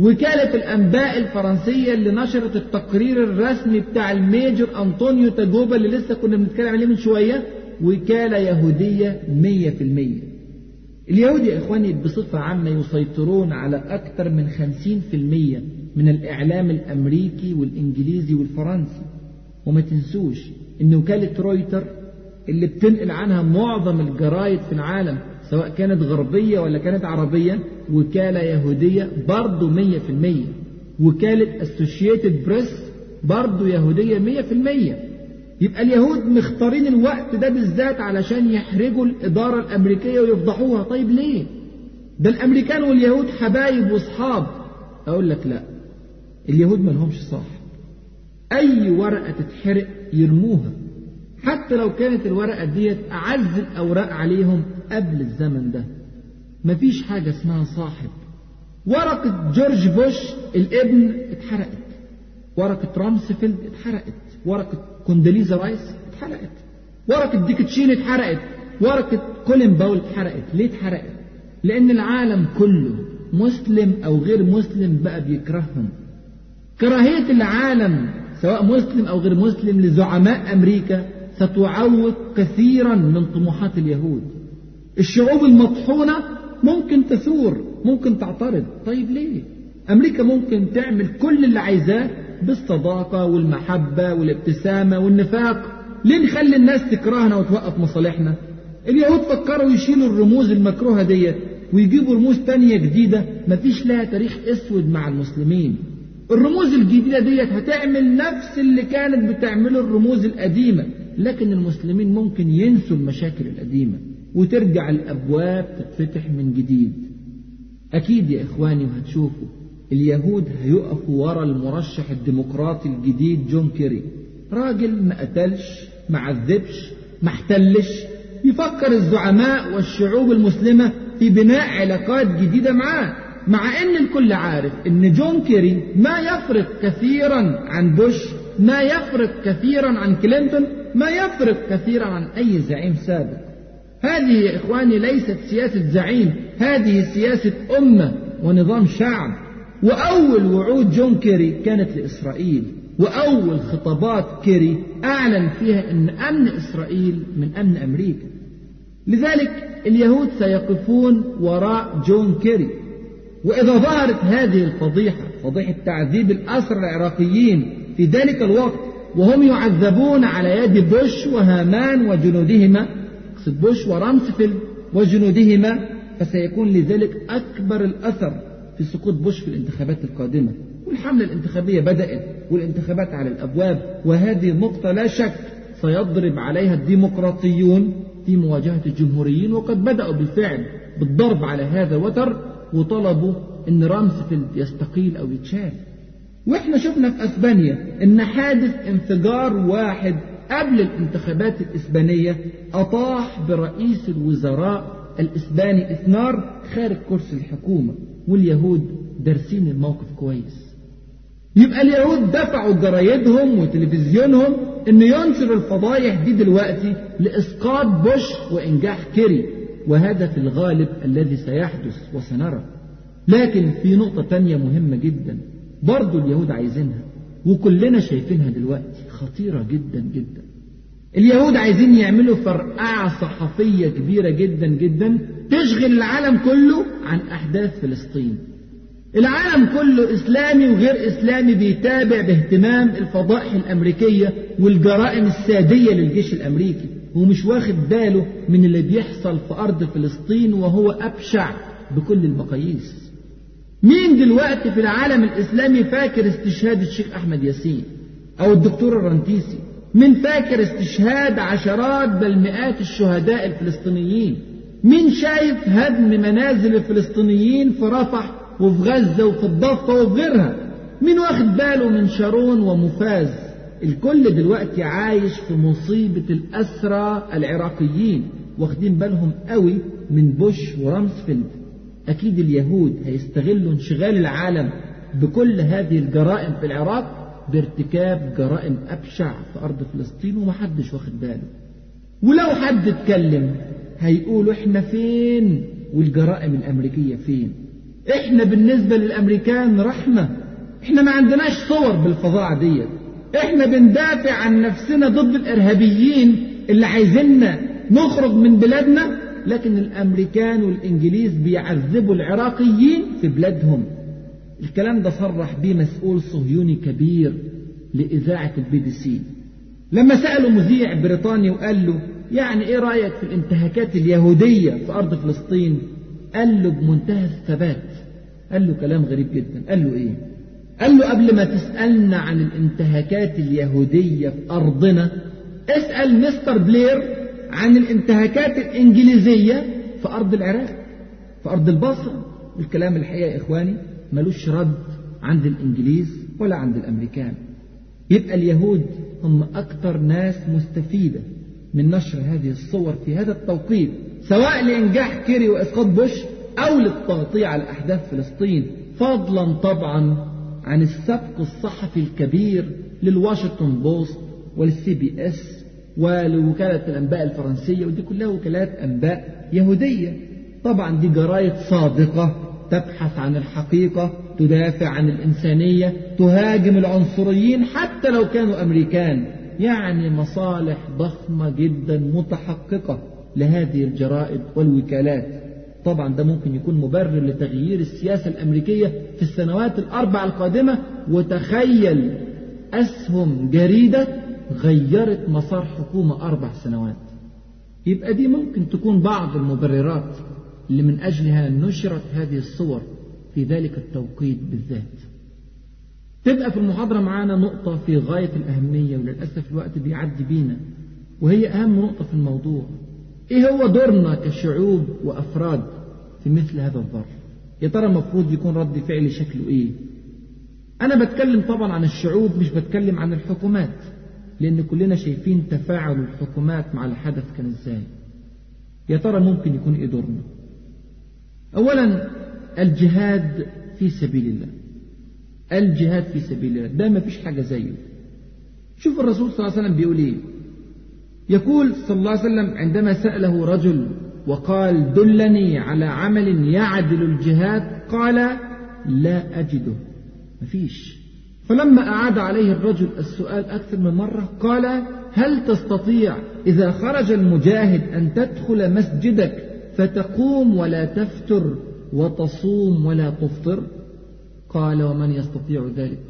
Speaker 1: وكالة الأنباء الفرنسية اللي نشرت التقرير الرسمي بتاع الميجر أنطونيو تاجوبا اللي لسه كنا بنتكلم عليه من شوية وكالة يهودية 100% اليهود يا إخواني بصفة عامة يسيطرون على أكثر من 50% من الإعلام الأمريكي والإنجليزي والفرنسي وما تنسوش إن وكالة رويتر اللي بتنقل عنها معظم الجرايد في العالم سواء كانت غربية ولا كانت عربية وكالة يهودية برضه مية في المية وكالة اسوشيتد بريس برضه يهودية مية في المية يبقى اليهود مختارين الوقت ده بالذات علشان يحرجوا الإدارة الأمريكية ويفضحوها طيب ليه ده الأمريكان واليهود حبايب وصحاب أقول لك لا اليهود ملهمش صاحب أي ورقة تتحرق يرموها حتى لو كانت الورقة ديت أعز الأوراق عليهم قبل الزمن ده مفيش حاجة اسمها صاحب ورقة جورج بوش الابن اتحرقت ورقة رامسفيلد اتحرقت ورقة كونداليزا رايس اتحرقت ورقة ديكتشين اتحرقت ورقة كولين باول اتحرقت ليه اتحرقت لأن العالم كله مسلم أو غير مسلم بقى بيكرههم كراهية العالم سواء مسلم أو غير مسلم لزعماء أمريكا ستعوق كثيرا من طموحات اليهود الشعوب المطحونة ممكن تثور ممكن تعترض طيب ليه أمريكا ممكن تعمل كل اللي عايزاه بالصداقة والمحبة والابتسامة والنفاق ليه نخلي الناس تكرهنا وتوقف مصالحنا اليهود فكروا يشيلوا الرموز المكروهة ديت ويجيبوا رموز تانية جديدة مفيش لها تاريخ اسود مع المسلمين الرموز الجديدة ديت هتعمل نفس اللي كانت بتعمله الرموز القديمة لكن المسلمين ممكن ينسوا المشاكل القديمة وترجع الأبواب تتفتح من جديد أكيد يا إخواني وهتشوفوا اليهود هيقفوا ورا المرشح الديمقراطي الجديد جون كيري راجل ما قتلش ما عذبش ما احتلش يفكر الزعماء والشعوب المسلمة في بناء علاقات جديدة معاه مع ان الكل عارف ان جون كيري ما يفرق كثيرا عن بوش ما يفرق كثيرا عن كلينتون ما يفرق كثيرا عن اي زعيم سابق هذه يا إخواني ليست سياسة زعيم هذه سياسة أمة ونظام شعب وأول وعود جون كيري كانت لإسرائيل وأول خطابات كيري أعلن فيها أن أمن إسرائيل من أمن أمريكا لذلك اليهود سيقفون وراء جون كيري وإذا ظهرت هذه الفضيحة فضيحة تعذيب الأسرى العراقيين في ذلك الوقت وهم يعذبون على يد بوش وهامان وجنودهما مقصد بوش ورامسفيلد وجنودهما فسيكون لذلك أكبر الأثر في سقوط بوش في الانتخابات القادمة والحملة الانتخابية بدأت والانتخابات على الأبواب وهذه نقطة لا شك سيضرب عليها الديمقراطيون في مواجهة الجمهوريين وقد بدأوا بالفعل بالضرب على هذا الوتر وطلبوا أن رامسفيلد يستقيل أو يتشال وإحنا شفنا في أسبانيا أن حادث انفجار واحد قبل الانتخابات الإسبانية أطاح برئيس الوزراء الإسباني إثنار خارج كرسي الحكومة واليهود دارسين الموقف كويس يبقى اليهود دفعوا جرايدهم وتلفزيونهم انه ينشر الفضايح دي دلوقتي لإسقاط بوش وإنجاح كيري وهذا في الغالب الذي سيحدث وسنرى لكن في نقطة تانية مهمة جدا برضو اليهود عايزينها وكلنا شايفينها دلوقتي خطيرة جدا جدا اليهود عايزين يعملوا فرقعة صحفية كبيرة جدا جدا تشغل العالم كله عن أحداث فلسطين العالم كله إسلامي وغير إسلامي بيتابع باهتمام الفضائح الأمريكية والجرائم السادية للجيش الأمريكي ومش واخد باله من اللي بيحصل في أرض فلسطين وهو أبشع بكل المقاييس مين دلوقتي في العالم الإسلامي فاكر استشهاد الشيخ أحمد ياسين أو الدكتور الرنتيسي مين فاكر استشهاد عشرات بل مئات الشهداء الفلسطينيين مين شايف هدم منازل الفلسطينيين في رفح وفي غزة وفي الضفة وفي غيرها مين واخد باله من شارون ومفاز الكل دلوقتي عايش في مصيبة الأسرى العراقيين واخدين بالهم قوي من بوش ورامسفيلد أكيد اليهود هيستغلوا انشغال العالم بكل هذه الجرائم في العراق بارتكاب جرائم أبشع في أرض فلسطين ومحدش واخد باله ولو حد اتكلم هيقولوا احنا فين والجرائم الأمريكية فين احنا بالنسبة للأمريكان رحمة احنا ما عندناش صور بالفظاعة ديت احنا بندافع عن نفسنا ضد الارهابيين اللي عايزيننا نخرج من بلادنا لكن الأمريكان والإنجليز بيعذبوا العراقيين في بلادهم الكلام ده صرح به مسؤول صهيوني كبير لإذاعة البي بي سي لما سأله مذيع بريطاني وقال له يعني إيه رأيك في الانتهاكات اليهودية في أرض فلسطين قال له بمنتهى الثبات قال له كلام غريب جدا قال له إيه قال له قبل ما تسألنا عن الانتهاكات اليهودية في أرضنا اسأل مستر بلير عن الانتهاكات الإنجليزية في أرض العراق في أرض البصره الكلام الحقيقة يا إخواني ملوش رد عند الإنجليز ولا عند الأمريكان يبقى اليهود هم أكثر ناس مستفيدة من نشر هذه الصور في هذا التوقيت سواء لإنجاح كيري وإسقاط بوش أو للتغطية على أحداث فلسطين فضلا طبعا عن السبق الصحفي الكبير للواشنطن بوست والسي بي اس ولوكالة الأنباء الفرنسية ودي كلها وكالات أنباء يهودية طبعا دي جرايد صادقة تبحث عن الحقيقة تدافع عن الإنسانية تهاجم العنصريين حتى لو كانوا أمريكان يعني مصالح ضخمة جدا متحققة لهذه الجرائد والوكالات طبعا ده ممكن يكون مبرر لتغيير السياسة الأمريكية في السنوات الأربع القادمة وتخيل أسهم جريدة غيرت مسار حكومة أربع سنوات يبقى دي ممكن تكون بعض المبررات اللي من أجلها نشرت هذه الصور في ذلك التوقيت بالذات تبقى في المحاضرة معانا نقطة في غاية الأهمية وللأسف الوقت بيعدي بينا وهي أهم نقطة في الموضوع إيه هو دورنا كشعوب وأفراد في مثل هذا الظرف يا ترى المفروض يكون رد فعلي شكله إيه أنا بتكلم طبعا عن الشعوب مش بتكلم عن الحكومات لأن كلنا شايفين تفاعل الحكومات مع الحدث كان إزاي يا ترى ممكن يكون إيه دورنا أولا الجهاد في سبيل الله الجهاد في سبيل الله ده ما فيش حاجة زيه شوف الرسول صلى الله عليه وسلم بيقول إيه يقول صلى الله عليه وسلم عندما سأله رجل وقال دلني على عمل يعدل الجهاد قال لا أجده مفيش فلما أعاد عليه الرجل السؤال أكثر من مرة قال هل تستطيع إذا خرج المجاهد أن تدخل مسجدك فتقوم ولا تفتر وتصوم ولا تفطر قال ومن يستطيع ذلك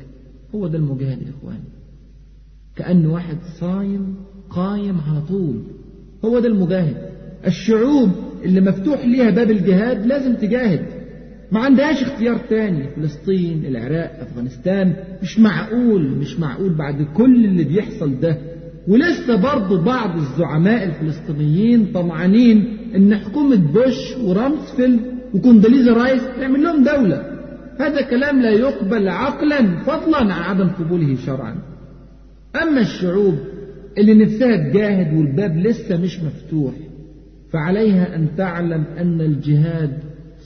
Speaker 1: هو ده المجاهد يا إخواني كأن واحد صايم قايم على طول هو ده المجاهد الشعوب اللي مفتوح ليها باب الجهاد لازم تجاهد ما عندهاش اختيار تاني فلسطين العراق أفغانستان مش معقول مش معقول بعد كل اللي بيحصل ده ولسه برضه بعض الزعماء الفلسطينيين طمعانين ان حكومة بوش ورامسفيلد وكونداليزا رايس تعمل لهم دولة هذا كلام لا يقبل عقلا فضلا عن عدم قبوله شرعا أما الشعوب اللي نفسها تجاهد والباب لسه مش مفتوح فعليها أن تعلم أن الجهاد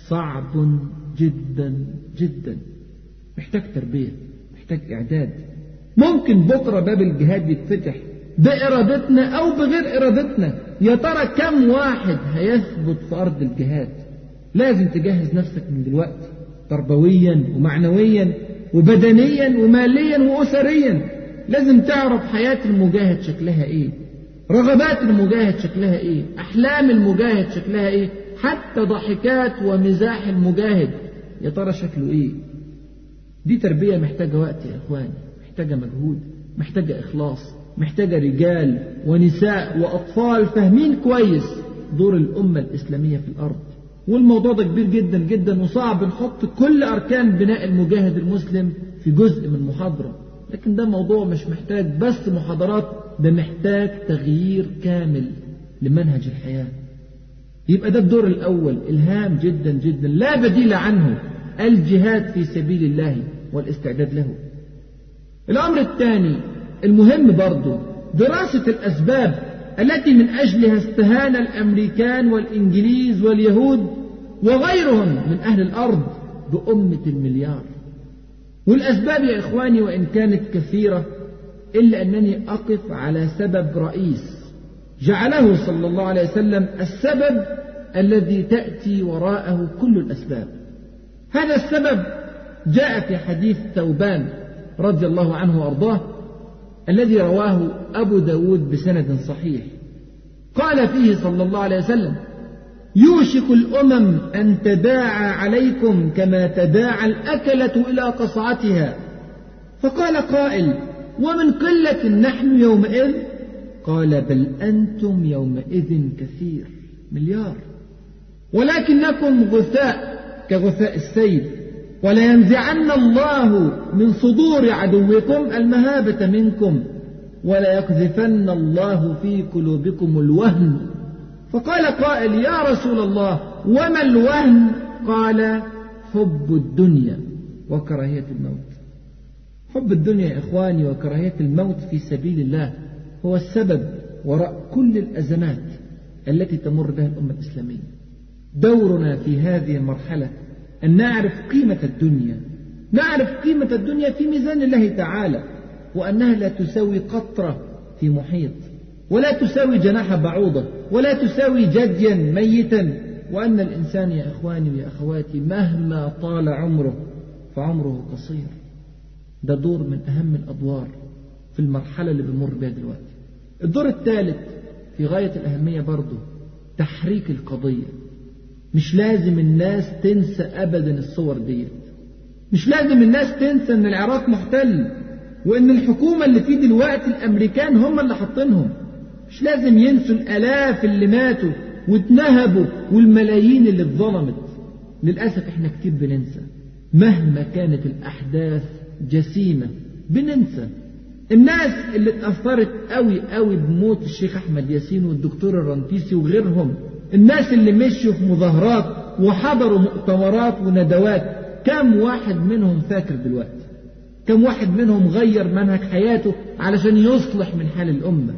Speaker 1: صعب جدا جدا محتاج تربية محتاج إعداد ممكن بكرة باب الجهاد يتفتح بإرادتنا أو بغير إرادتنا يا ترى كم واحد هيثبت في أرض الجهاد لازم تجهز نفسك من دلوقتي تربويا ومعنويا وبدنيا وماليا وأسريا لازم تعرف حياة المجاهد شكلها إيه رغبات المجاهد شكلها إيه أحلام المجاهد شكلها إيه حتى ضحكات ومزاح المجاهد يا ترى شكله إيه دي تربية محتاجة وقت يا إخواني محتاجة مجهود محتاجة إخلاص محتاجة رجال ونساء وأطفال فاهمين كويس دور الأمة الإسلامية في الأرض والموضوع ده كبير جدا جدا وصعب نحط كل أركان بناء المجاهد المسلم في جزء من محاضرة لكن ده موضوع مش محتاج بس محاضرات ده محتاج تغيير كامل لمنهج الحياة يبقى ده الدور الأول الهام جدا جدا لا بديل عنه الجهاد في سبيل الله والاستعداد له الأمر الثاني المهم برضه دراسة الأسباب التي من أجلها استهان الأمريكان والإنجليز واليهود وغيرهم من أهل الأرض بأمة المليار والأسباب يا إخواني وإن كانت كثيرة إلا أنني أقف على سبب رئيس جعله صلى الله عليه وسلم السبب الذي تأتي وراءه كل الأسباب هذا السبب جاء في حديث ثوبان رضي الله عنه وأرضاه الذي رواه أبو داود بسند صحيح قال فيه صلى الله عليه وسلم يوشك الأمم أن تداعى عليكم كما تداعى الأكلة إلى قصعتها فقال قائل ومن قلة نحن يومئذ قال بل أنتم يومئذ كثير مليار ولكنكم غثاء كغثاء السيل ولينزعن الله من صدور عدوكم المهابة منكم وليقذفن الله في قلوبكم الوهن فقال قائل يا رسول الله وما الوهن قال حب الدنيا وكراهية الموت حب الدنيا يا إخواني وكراهية الموت في سبيل الله هو السبب وراء كل الأزمات التي تمر بها الأمة الإسلامية دورنا في هذه المرحلة أن نعرف قيمة الدنيا نعرف قيمة الدنيا في ميزان الله تعالى وأنها لا تساوي قطرة في محيط ولا تساوي جناح بعوضة ولا تساوي جديا ميتا وأن الإنسان يا إخواني ويا أخواتي مهما طال عمره فعمره قصير ده دور من أهم الأدوار في المرحلة اللي بنمر بها دلوقتي الدور الثالث في غاية الأهمية برضه تحريك القضية مش لازم الناس تنسى أبدا الصور ديت مش لازم الناس تنسى إن العراق محتل وإن الحكومة اللي فيه دلوقتي الأمريكان هم اللي حاطينهم مش لازم ينسوا الآلاف اللي ماتوا واتنهبوا والملايين اللي اتظلمت للأسف احنا كتير بننسى مهما كانت الأحداث جسيمة بننسى الناس اللي اتأثرت قوي قوي بموت الشيخ أحمد ياسين والدكتور الرنتيسي وغيرهم الناس اللي مشوا في مظاهرات وحضروا مؤتمرات وندوات كم واحد منهم فاكر دلوقتي كم واحد منهم غير منهج حياته علشان يصلح من حال الأمة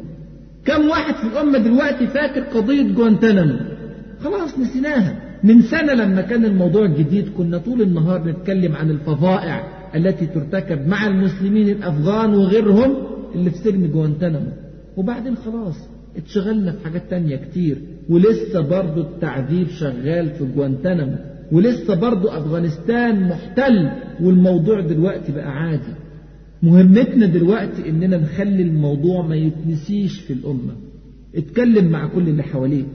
Speaker 1: كم واحد في الأمة دلوقتي فاكر قضية جوانتانامو خلاص نسيناها من سنة لما كان الموضوع جديد كنا طول النهار نتكلم عن الفظائع التي ترتكب مع المسلمين الأفغان وغيرهم اللي في سجن جوانتنامو وبعدين خلاص اتشغلنا في حاجات تانية كتير ولسه برضه التعذيب شغال في جوانتنامو ولسه برضه أفغانستان محتل والموضوع دلوقتي بقى عادي مهمتنا دلوقتي إننا نخلي الموضوع ما يتنسيش في الأمة اتكلم مع كل اللي حواليك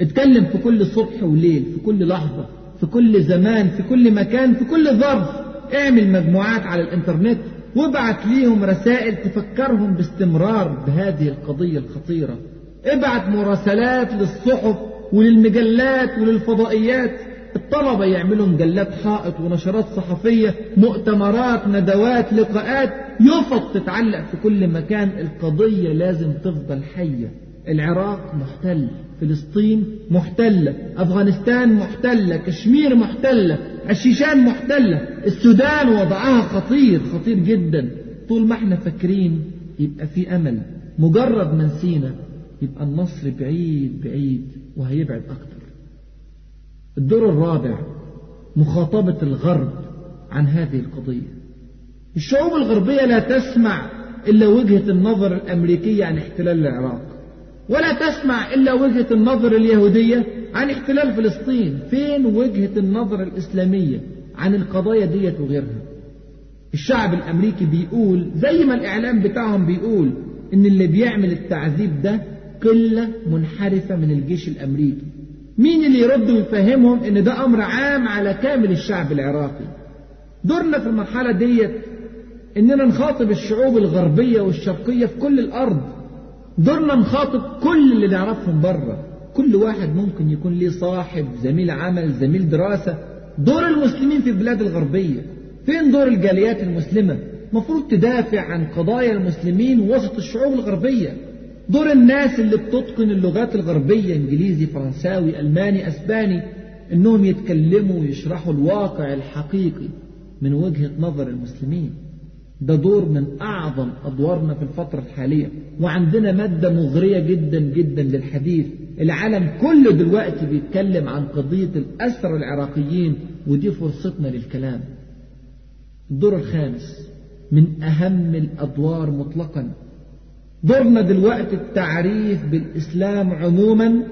Speaker 1: اتكلم في كل صبح وليل في كل لحظة في كل زمان في كل مكان في كل ظرف اعمل مجموعات على الانترنت وابعت ليهم رسائل تفكرهم باستمرار بهذه القضية الخطيرة ابعت مراسلات للصحف وللمجلات وللفضائيات الطلبة يعملوا مجلات حائط ونشرات صحفية مؤتمرات ندوات لقاءات يفض تتعلق في كل مكان القضية لازم تفضل حية العراق محتل فلسطين محتلة أفغانستان محتلة كشمير محتلة الشيشان محتلة السودان وضعها خطير خطير جدا طول ما احنا فاكرين يبقى في أمل مجرد ما نسينا يبقى النصر بعيد بعيد وهيبعد أكتر الدور الرابع مخاطبة الغرب عن هذه القضية الشعوب الغربية لا تسمع إلا وجهة النظر الأمريكية عن احتلال العراق ولا تسمع إلا وجهة النظر اليهودية عن احتلال فلسطين فين وجهة النظر الإسلامية عن القضايا ديت وغيرها الشعب الأمريكي بيقول زي ما الإعلام بتاعهم بيقول إن اللي بيعمل التعذيب ده قلة منحرفة من الجيش الأمريكي مين اللي يرد ويفهمهم إن ده أمر عام على كامل الشعب العراقي دورنا في المرحلة ديت إننا نخاطب الشعوب الغربية والشرقية في كل الأرض دورنا نخاطب كل اللي نعرفهم بره كل واحد ممكن يكون ليه صاحب زميل عمل زميل دراسة دور المسلمين في البلاد الغربية فين دور الجاليات المسلمة مفروض تدافع عن قضايا المسلمين وسط الشعوب الغربية دور الناس اللي بتتقن اللغات الغربية انجليزي فرنساوي الماني اسباني انهم يتكلموا ويشرحوا الواقع الحقيقي من وجهة نظر المسلمين ده دور من أعظم أدوارنا في الفترة الحالية وعندنا مادة مغرية جدا جدا للحديث العالم كله دلوقتي بيتكلم عن قضية الأسر العراقيين ودي فرصتنا للكلام الدور الخامس من أهم الأدوار مطلقا دورنا دلوقتي التعريف بالإسلام عموما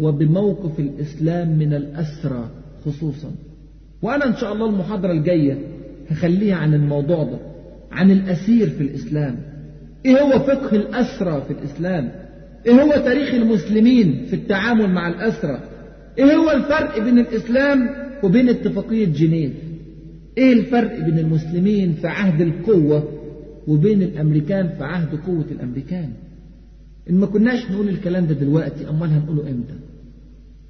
Speaker 1: وبموقف الإسلام من الأسرى خصوصا وأنا إن شاء الله المحاضرة الجاية هخليها عن الموضوع ده عن الأسير في الإسلام إيه هو فقه الأسرة في الإسلام إيه هو تاريخ المسلمين في التعامل مع الأسرة إيه هو الفرق بين الإسلام وبين اتفاقية جنيف إيه الفرق بين المسلمين في عهد القوة وبين الأمريكان في عهد قوة الأمريكان إن ما كناش نقول الكلام ده دلوقتي أمال هنقوله إمتى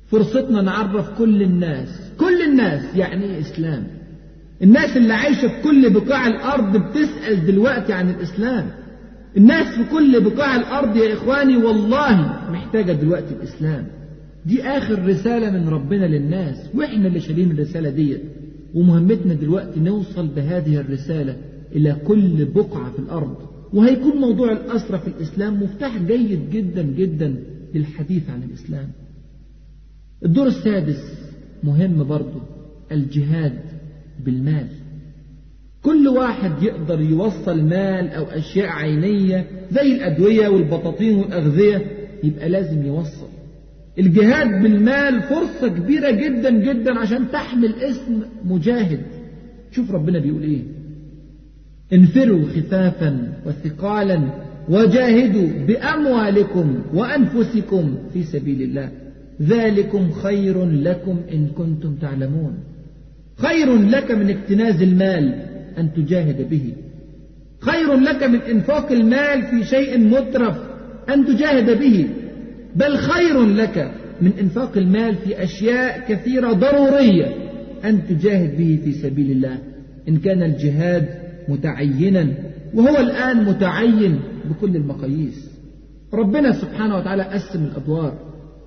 Speaker 1: فرصتنا نعرف كل الناس كل الناس يعني إيه إسلام الناس اللي عايشة في كل بقاع الأرض بتسأل دلوقتي عن الإسلام الناس في كل بقاع الأرض يا إخواني والله محتاجة دلوقتي الإسلام دي آخر رسالة من ربنا للناس وإحنا اللي شايلين الرسالة ديت ومهمتنا دلوقتي نوصل بهذه الرسالة إلى كل بقعة في الأرض وهيكون موضوع الأسرة في الإسلام مفتاح جيد جدا جدا للحديث عن الإسلام الدور السادس مهم برضه الجهاد بالمال كل واحد يقدر يوصل مال أو أشياء عينية زي الأدوية والبطاطين والأغذية يبقى لازم يوصل الجهاد بالمال فرصة كبيرة جدا جدا عشان تحمل اسم مجاهد شوف ربنا بيقول ايه انفروا خفافا وثقالا وجاهدوا بأموالكم وأنفسكم في سبيل الله ذلكم خير لكم إن كنتم تعلمون خير لك من اكتناز المال أن تجاهد به خير لك من إنفاق المال في شيء مترف أن تجاهد به بل خير لك من إنفاق المال في أشياء كثيرة ضرورية أن تجاهد به في سبيل الله إن كان الجهاد متعينا وهو الآن متعين بكل المقاييس ربنا سبحانه وتعالى قسم الأدوار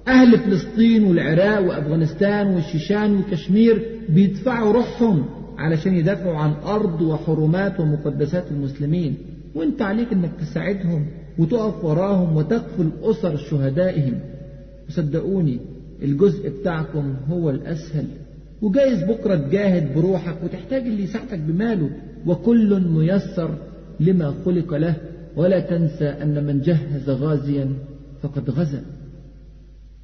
Speaker 1: أهل فلسطين والعراق وأفغانستان والشيشان وكشمير بيدفعوا روحهم علشان يدافعوا عن أرض وحرمات ومقدسات المسلمين وانت عليك انك تساعدهم وتقف وراهم وتقفل أسر شهدائهم وصدقوني الجزء بتاعكم هو الأسهل وجايز بكرة تجاهد بروحك وتحتاج اللي يساعدك بماله وكل ميسر لما خلق له ولا تنسى أن من جهز غازيا فقد غزا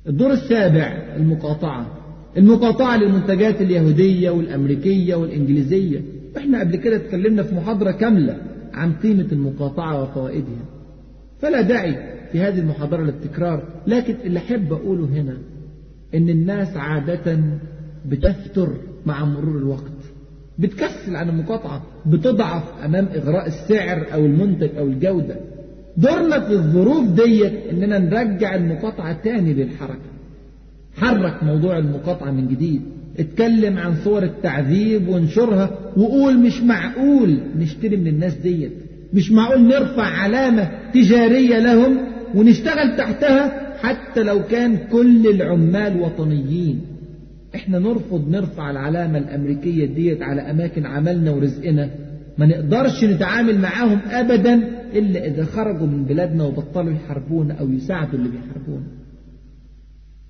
Speaker 1: الدور السابع المقاطعة المقاطعة للمنتجات اليهودية والأمريكية والإنجليزية إحنا قبل كده اتكلمنا في محاضرة كاملة عن قيمة المقاطعة وفوائدها فلا داعي في هذه المحاضرة للتكرار لكن اللي أحب أقوله هنا إن الناس عادة بتفتر مع مرور الوقت بتكسل عن المقاطعة بتضعف أمام إغراء السعر أو المنتج أو الجودة دورنا في الظروف ديت إننا نرجع المقاطعة تاني للحركة حرك موضوع المقاطعة من جديد اتكلم عن صور التعذيب وانشرها وقول مش معقول نشتري من الناس ديت مش معقول نرفع علامة تجارية لهم ونشتغل تحتها حتى لو كان كل العمال وطنيين احنا نرفض نرفع العلامة الامريكية ديت على اماكن عملنا ورزقنا ما نقدرش نتعامل معاهم ابدا الا اذا خرجوا من بلادنا وبطلوا يحاربونا او يساعدوا اللي بيحاربونا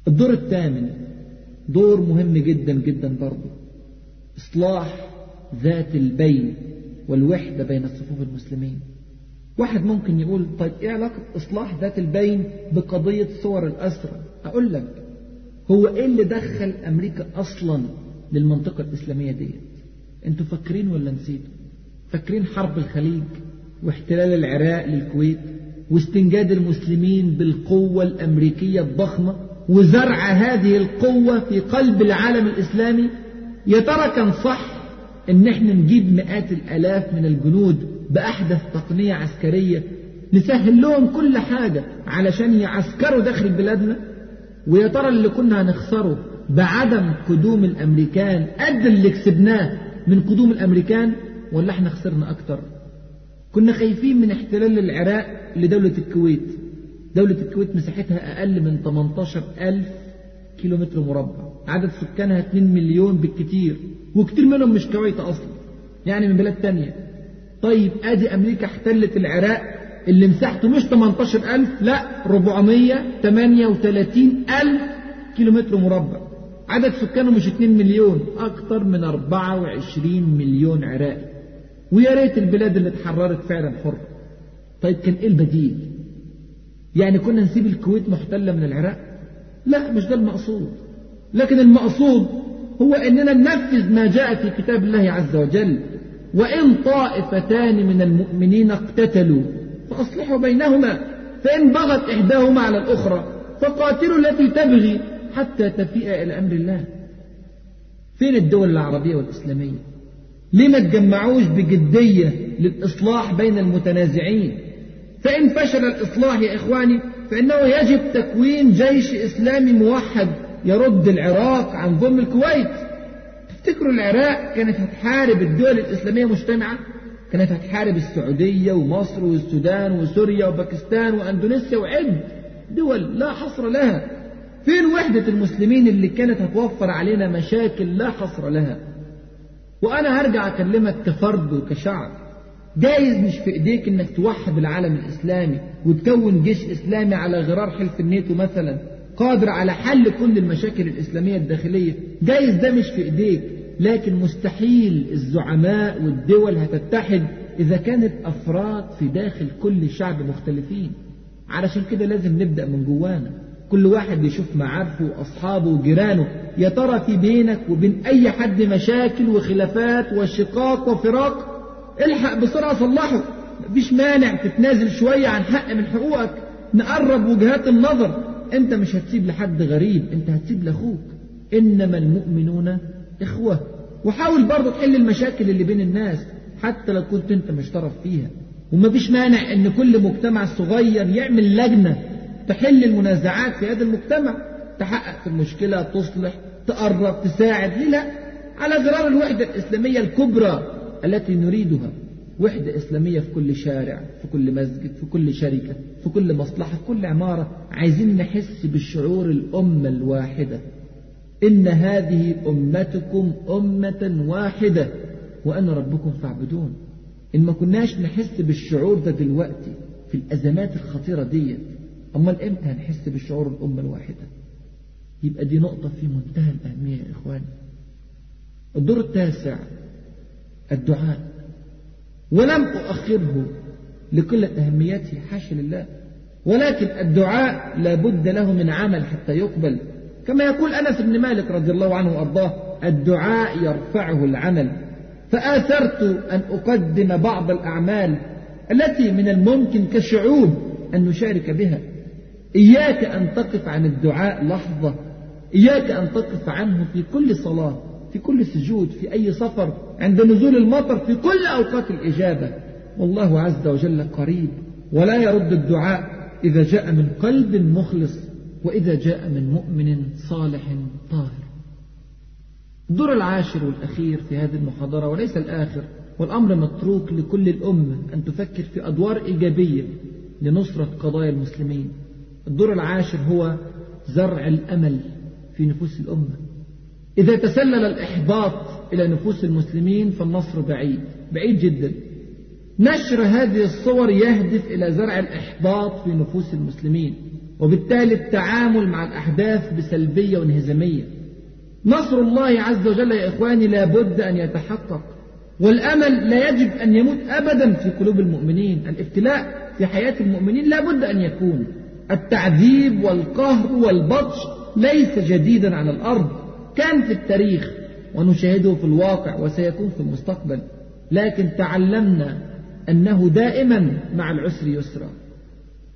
Speaker 1: الدور الثامن دور مهم جدا جدا برضه إصلاح ذات البين والوحدة بين الصفوف المسلمين واحد ممكن يقول طيب إيه علاقة إصلاح ذات البين بقضية صور الأسرة أقول لك هو إيه اللي دخل أمريكا أصلا للمنطقة الإسلامية ديت أنتوا فاكرين ولا نسيتوا فاكرين حرب الخليج واحتلال العراق للكويت واستنجاد المسلمين بالقوة الأمريكية الضخمة وزرع هذه القوة في قلب العالم الإسلامي يا ترى كان صح إن إحنا نجيب مئات الآلاف من الجنود بأحدث تقنية عسكرية نسهل لهم كل حاجة علشان يعسكروا داخل بلادنا ويا ترى اللي كنا هنخسره بعدم قدوم الأمريكان قد اللي كسبناه من قدوم الأمريكان ولا إحنا خسرنا أكتر كنا خايفين من احتلال العراق لدولة الكويت دولة الكويت مساحتها أقل من 18 ألف كيلومتر مربع عدد سكانها 2 مليون بالكتير وكتير منهم مش كويت أصلا يعني من بلاد تانية طيب أدي أمريكا احتلت العراق اللي مساحته مش 18 ألف لا 438 ألف كيلومتر مربع عدد سكانه مش 2 مليون أكتر من 24 مليون عراقي ويا ريت البلاد اللي اتحررت فعلا حرة طيب كان إيه البديل يعني كنا نسيب الكويت محتلة من العراق لا مش ده المقصود لكن المقصود هو أننا ننفذ ما جاء في كتاب الله عز وجل وإن طائفتان من المؤمنين اقتتلوا فأصلحوا بينهما فإن بغت إحداهما على الأخرى فقاتلوا التي تبغي حتى تفيء إلى أمر الله فين الدول العربية والإسلامية ليه ما تجمعوش بجدية للإصلاح بين المتنازعين فإن فشل الإصلاح يا إخواني فإنه يجب تكوين جيش إسلامي موحد يرد العراق عن ظلم الكويت تفتكروا العراق كانت هتحارب الدول الإسلامية مجتمعة كانت هتحارب السعودية ومصر والسودان وسوريا وباكستان وأندونيسيا وعد دول لا حصر لها فين وحدة المسلمين اللي كانت هتوفر علينا مشاكل لا حصر لها وأنا هرجع أكلمك كفرد وكشعب جايز مش في ايديك انك توحد العالم الاسلامي وتكون جيش اسلامي على غرار حلف الناتو مثلا قادر على حل كل المشاكل الاسلاميه الداخليه جايز ده مش في ايديك لكن مستحيل الزعماء والدول هتتحد اذا كانت افراد في داخل كل شعب مختلفين علشان كده لازم نبدا من جوانا كل واحد بيشوف معارفه واصحابه وجيرانه يا ترى في بينك وبين اي حد مشاكل وخلافات وشقاق وفراق الحق بسرعة صلحه مفيش مانع تتنازل شوية عن حق من حقوقك نقرب وجهات النظر انت مش هتسيب لحد غريب انت هتسيب لاخوك انما المؤمنون اخوة وحاول برضه تحل المشاكل اللي بين الناس حتى لو كنت انت مش طرف فيها ومفيش مانع ان كل مجتمع صغير يعمل لجنة تحل المنازعات في هذا المجتمع تحقق في المشكلة تصلح تقرب تساعد ليه لا على غرار الوحدة الإسلامية الكبرى التي نريدها وحدة إسلامية في كل شارع في كل مسجد في كل شركة في كل مصلحة في كل عمارة عايزين نحس بالشعور الأمة الواحدة إن هذه أمتكم أمة واحدة وأنا ربكم فاعبدون إن ما كناش نحس بالشعور ده دلوقتي في الأزمات الخطيرة ديت أمال إمتى هنحس بالشعور الأمة الواحدة يبقى دي نقطة في منتهى الأهمية يا إخواني الدور التاسع الدعاء ولم أؤخره لكل أهميته حاشا لله ولكن الدعاء لابد له من عمل حتى يقبل كما يقول أنس بن مالك رضي الله عنه وأرضاه الدعاء يرفعه العمل فآثرت أن أقدم بعض الأعمال التي من الممكن كشعوب أن نشارك بها إياك أن تقف عن الدعاء لحظة إياك أن تقف عنه في كل صلاة في كل سجود في أي سفر عند نزول المطر في كل أوقات الإجابة والله عز وجل قريب ولا يرد الدعاء إذا جاء من قلب مخلص وإذا جاء من مؤمن صالح طاهر الدور العاشر والأخير في هذه المحاضرة وليس الآخر والأمر متروك لكل الأمة أن تفكر في أدوار إيجابية لنصرة قضايا المسلمين الدور العاشر هو زرع الأمل في نفوس الأمة إذا تسلل الإحباط إلى نفوس المسلمين فالنصر بعيد بعيد جدا نشر هذه الصور يهدف إلى زرع الإحباط في نفوس المسلمين وبالتالي التعامل مع الأحداث بسلبية وانهزامية نصر الله عز وجل يا إخواني لابد أن يتحقق والأمل لا يجب أن يموت أبدا في قلوب المؤمنين الابتلاء في حياة المؤمنين لابد أن يكون التعذيب والقهر والبطش ليس جديدا على الأرض كان في التاريخ ونشاهده في الواقع وسيكون في المستقبل لكن تعلمنا أنه دائما مع العسر يسرا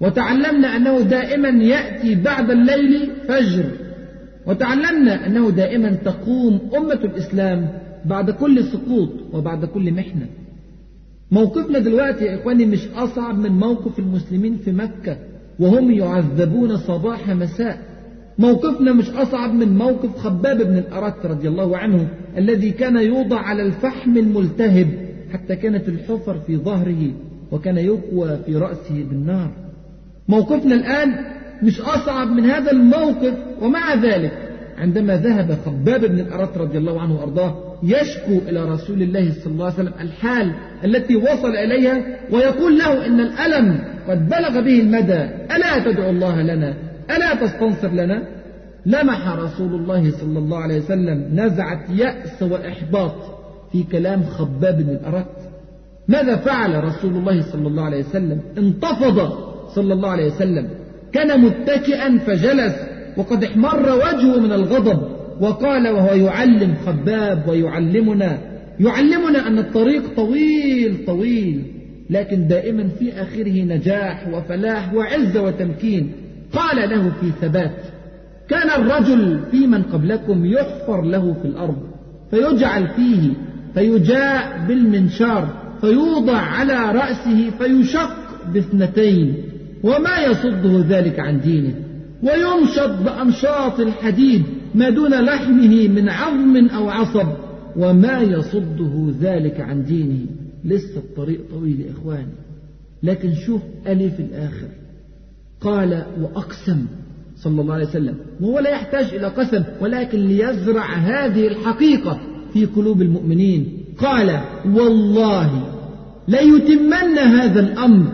Speaker 1: وتعلمنا أنه دائما يأتي بعد الليل فجر وتعلمنا أنه دائما تقوم أمة الإسلام بعد كل سقوط وبعد كل محنة موقفنا دلوقتي يا إخواني مش أصعب من موقف المسلمين في مكة وهم يعذبون صباح مساء موقفنا مش أصعب من موقف خباب بن الأرت رضي الله عنه الذي كان يوضع على الفحم الملتهب حتى كانت الحفر في ظهره وكان يقوى في رأسه بالنار موقفنا الآن مش أصعب من هذا الموقف ومع ذلك عندما ذهب خباب بن الأرت رضي الله عنه وأرضاه يشكو إلى رسول الله صلى الله عليه وسلم الحال التي وصل إليها ويقول له إن الألم قد بلغ به المدى ألا تدعو الله لنا ألا تستنصر لنا لمح رسول الله صلى الله عليه وسلم نزعة يأس وإحباط في كلام خباب بن الأرت ماذا فعل رسول الله صلى الله عليه وسلم انتفض صلى الله عليه وسلم كان متكئا فجلس وقد احمر وجهه من الغضب وقال وهو يعلم خباب ويعلمنا يعلمنا أن الطريق طويل طويل لكن دائما في آخره نجاح وفلاح وعزة وتمكين قال له في ثبات كان الرجل في من قبلكم يحفر له في الأرض فيجعل فيه فيجاء بالمنشار فيوضع على رأسه فيشق باثنتين وما يصده ذلك عن دينه ويمشط بأمشاط الحديد ما دون لحمه من عظم أو عصب وما يصده ذلك عن دينه لسه الطريق طويل يا إخواني لكن شوف ألي في الآخر قال وأقسم صلى الله عليه وسلم وهو لا يحتاج إلى قسم ولكن ليزرع هذه الحقيقة في قلوب المؤمنين قال والله ليتمن هذا الأمر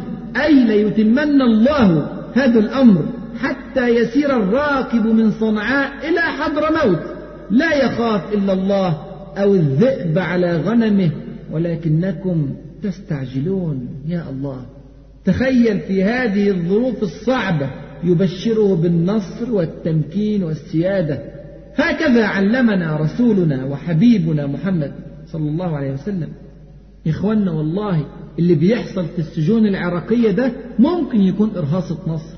Speaker 1: أي ليتمن الله هذا الأمر حتى يسير الراكب من صنعاء إلى حضرموت لا يخاف إلا الله أو الذئب على غنمه ولكنكم تستعجلون يا الله تخيل في هذه الظروف الصعبة يبشره بالنصر والتمكين والسيادة هكذا علمنا رسولنا وحبيبنا محمد صلى الله عليه وسلم إخوانا والله اللي بيحصل في السجون العراقية ده ممكن يكون إرهاصة نصر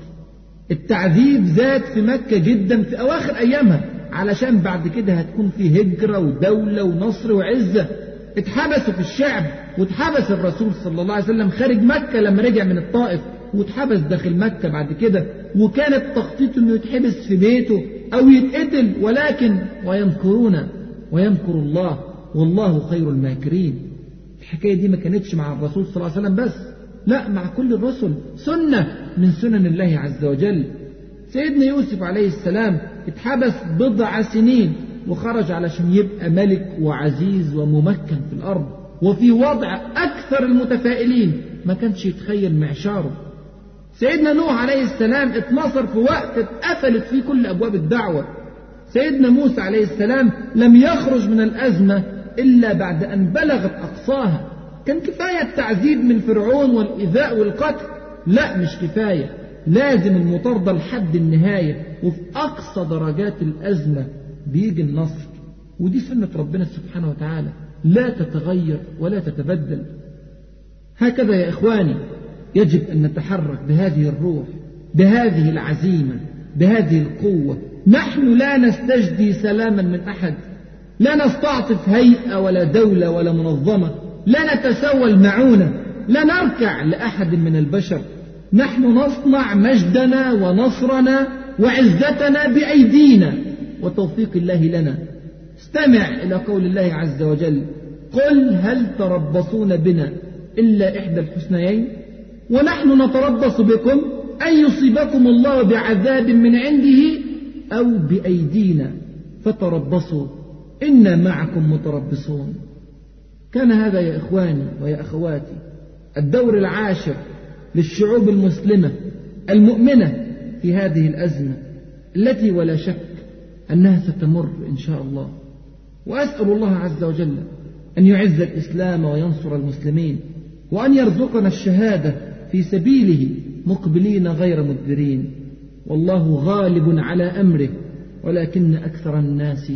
Speaker 1: التعذيب زاد في مكة جدا في أواخر أيامها علشان بعد كده هتكون في هجرة ودولة ونصر وعزة اتحبسوا في الشعب واتحبس الرسول صلى الله عليه وسلم خارج مكة لما رجع من الطائف واتحبس داخل مكة بعد كده وكان التخطيط انه يتحبس في بيته او يتقتل ولكن ويمكرون ويمكر الله والله خير الماكرين الحكاية دي ما كانتش مع الرسول صلى الله عليه وسلم بس لا مع كل الرسل سنة من سنن الله عز وجل سيدنا يوسف عليه السلام اتحبس بضع سنين وخرج علشان يبقى ملك وعزيز وممكن في الأرض وفي وضع أكثر المتفائلين ما كانش يتخيل معشاره سيدنا نوح عليه السلام اتنصر في وقت اتقفلت فيه كل أبواب الدعوة سيدنا موسى عليه السلام لم يخرج من الأزمة إلا بعد أن بلغت أقصاها كان كفاية التعذيب من فرعون والإيذاء والقتل لا مش كفاية لازم المطاردة لحد النهاية وفي أقصى درجات الأزمة بيجي النصر ودي سنة ربنا سبحانه وتعالى لا تتغير ولا تتبدل هكذا يا إخواني يجب أن نتحرك بهذه الروح بهذه العزيمة بهذه القوة نحن لا نستجدي سلاما من أحد لا نستعطف هيئة ولا دولة ولا منظمة لا نتسول معونة لا نركع لأحد من البشر نحن نصنع مجدنا ونصرنا وعزتنا بأيدينا وتوفيق الله لنا استمع إلى قول الله عز وجل قل هل تربصون بنا إلا إحدى الحسنيين ونحن نتربص بكم أن يصيبكم الله بعذاب من عنده أو بأيدينا فتربصوا إنا معكم متربصون كان هذا يا إخواني ويا أخواتي الدور العاشر للشعوب المسلمة المؤمنة في هذه الأزمة التي ولا شك أنها ستمر إن شاء الله وأسأل الله عز وجل أن يعز الإسلام وينصر المسلمين وأن يرزقنا الشهادة في سبيله مقبلين غير مدبرين والله غالب على أمره ولكن أكثر الناس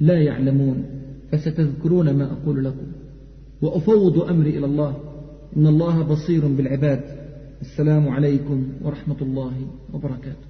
Speaker 1: لا يعلمون فستذكرون ما أقول لكم وأفوض أمري إلى الله إن الله بصير بالعباد السلام عليكم ورحمة الله وبركاته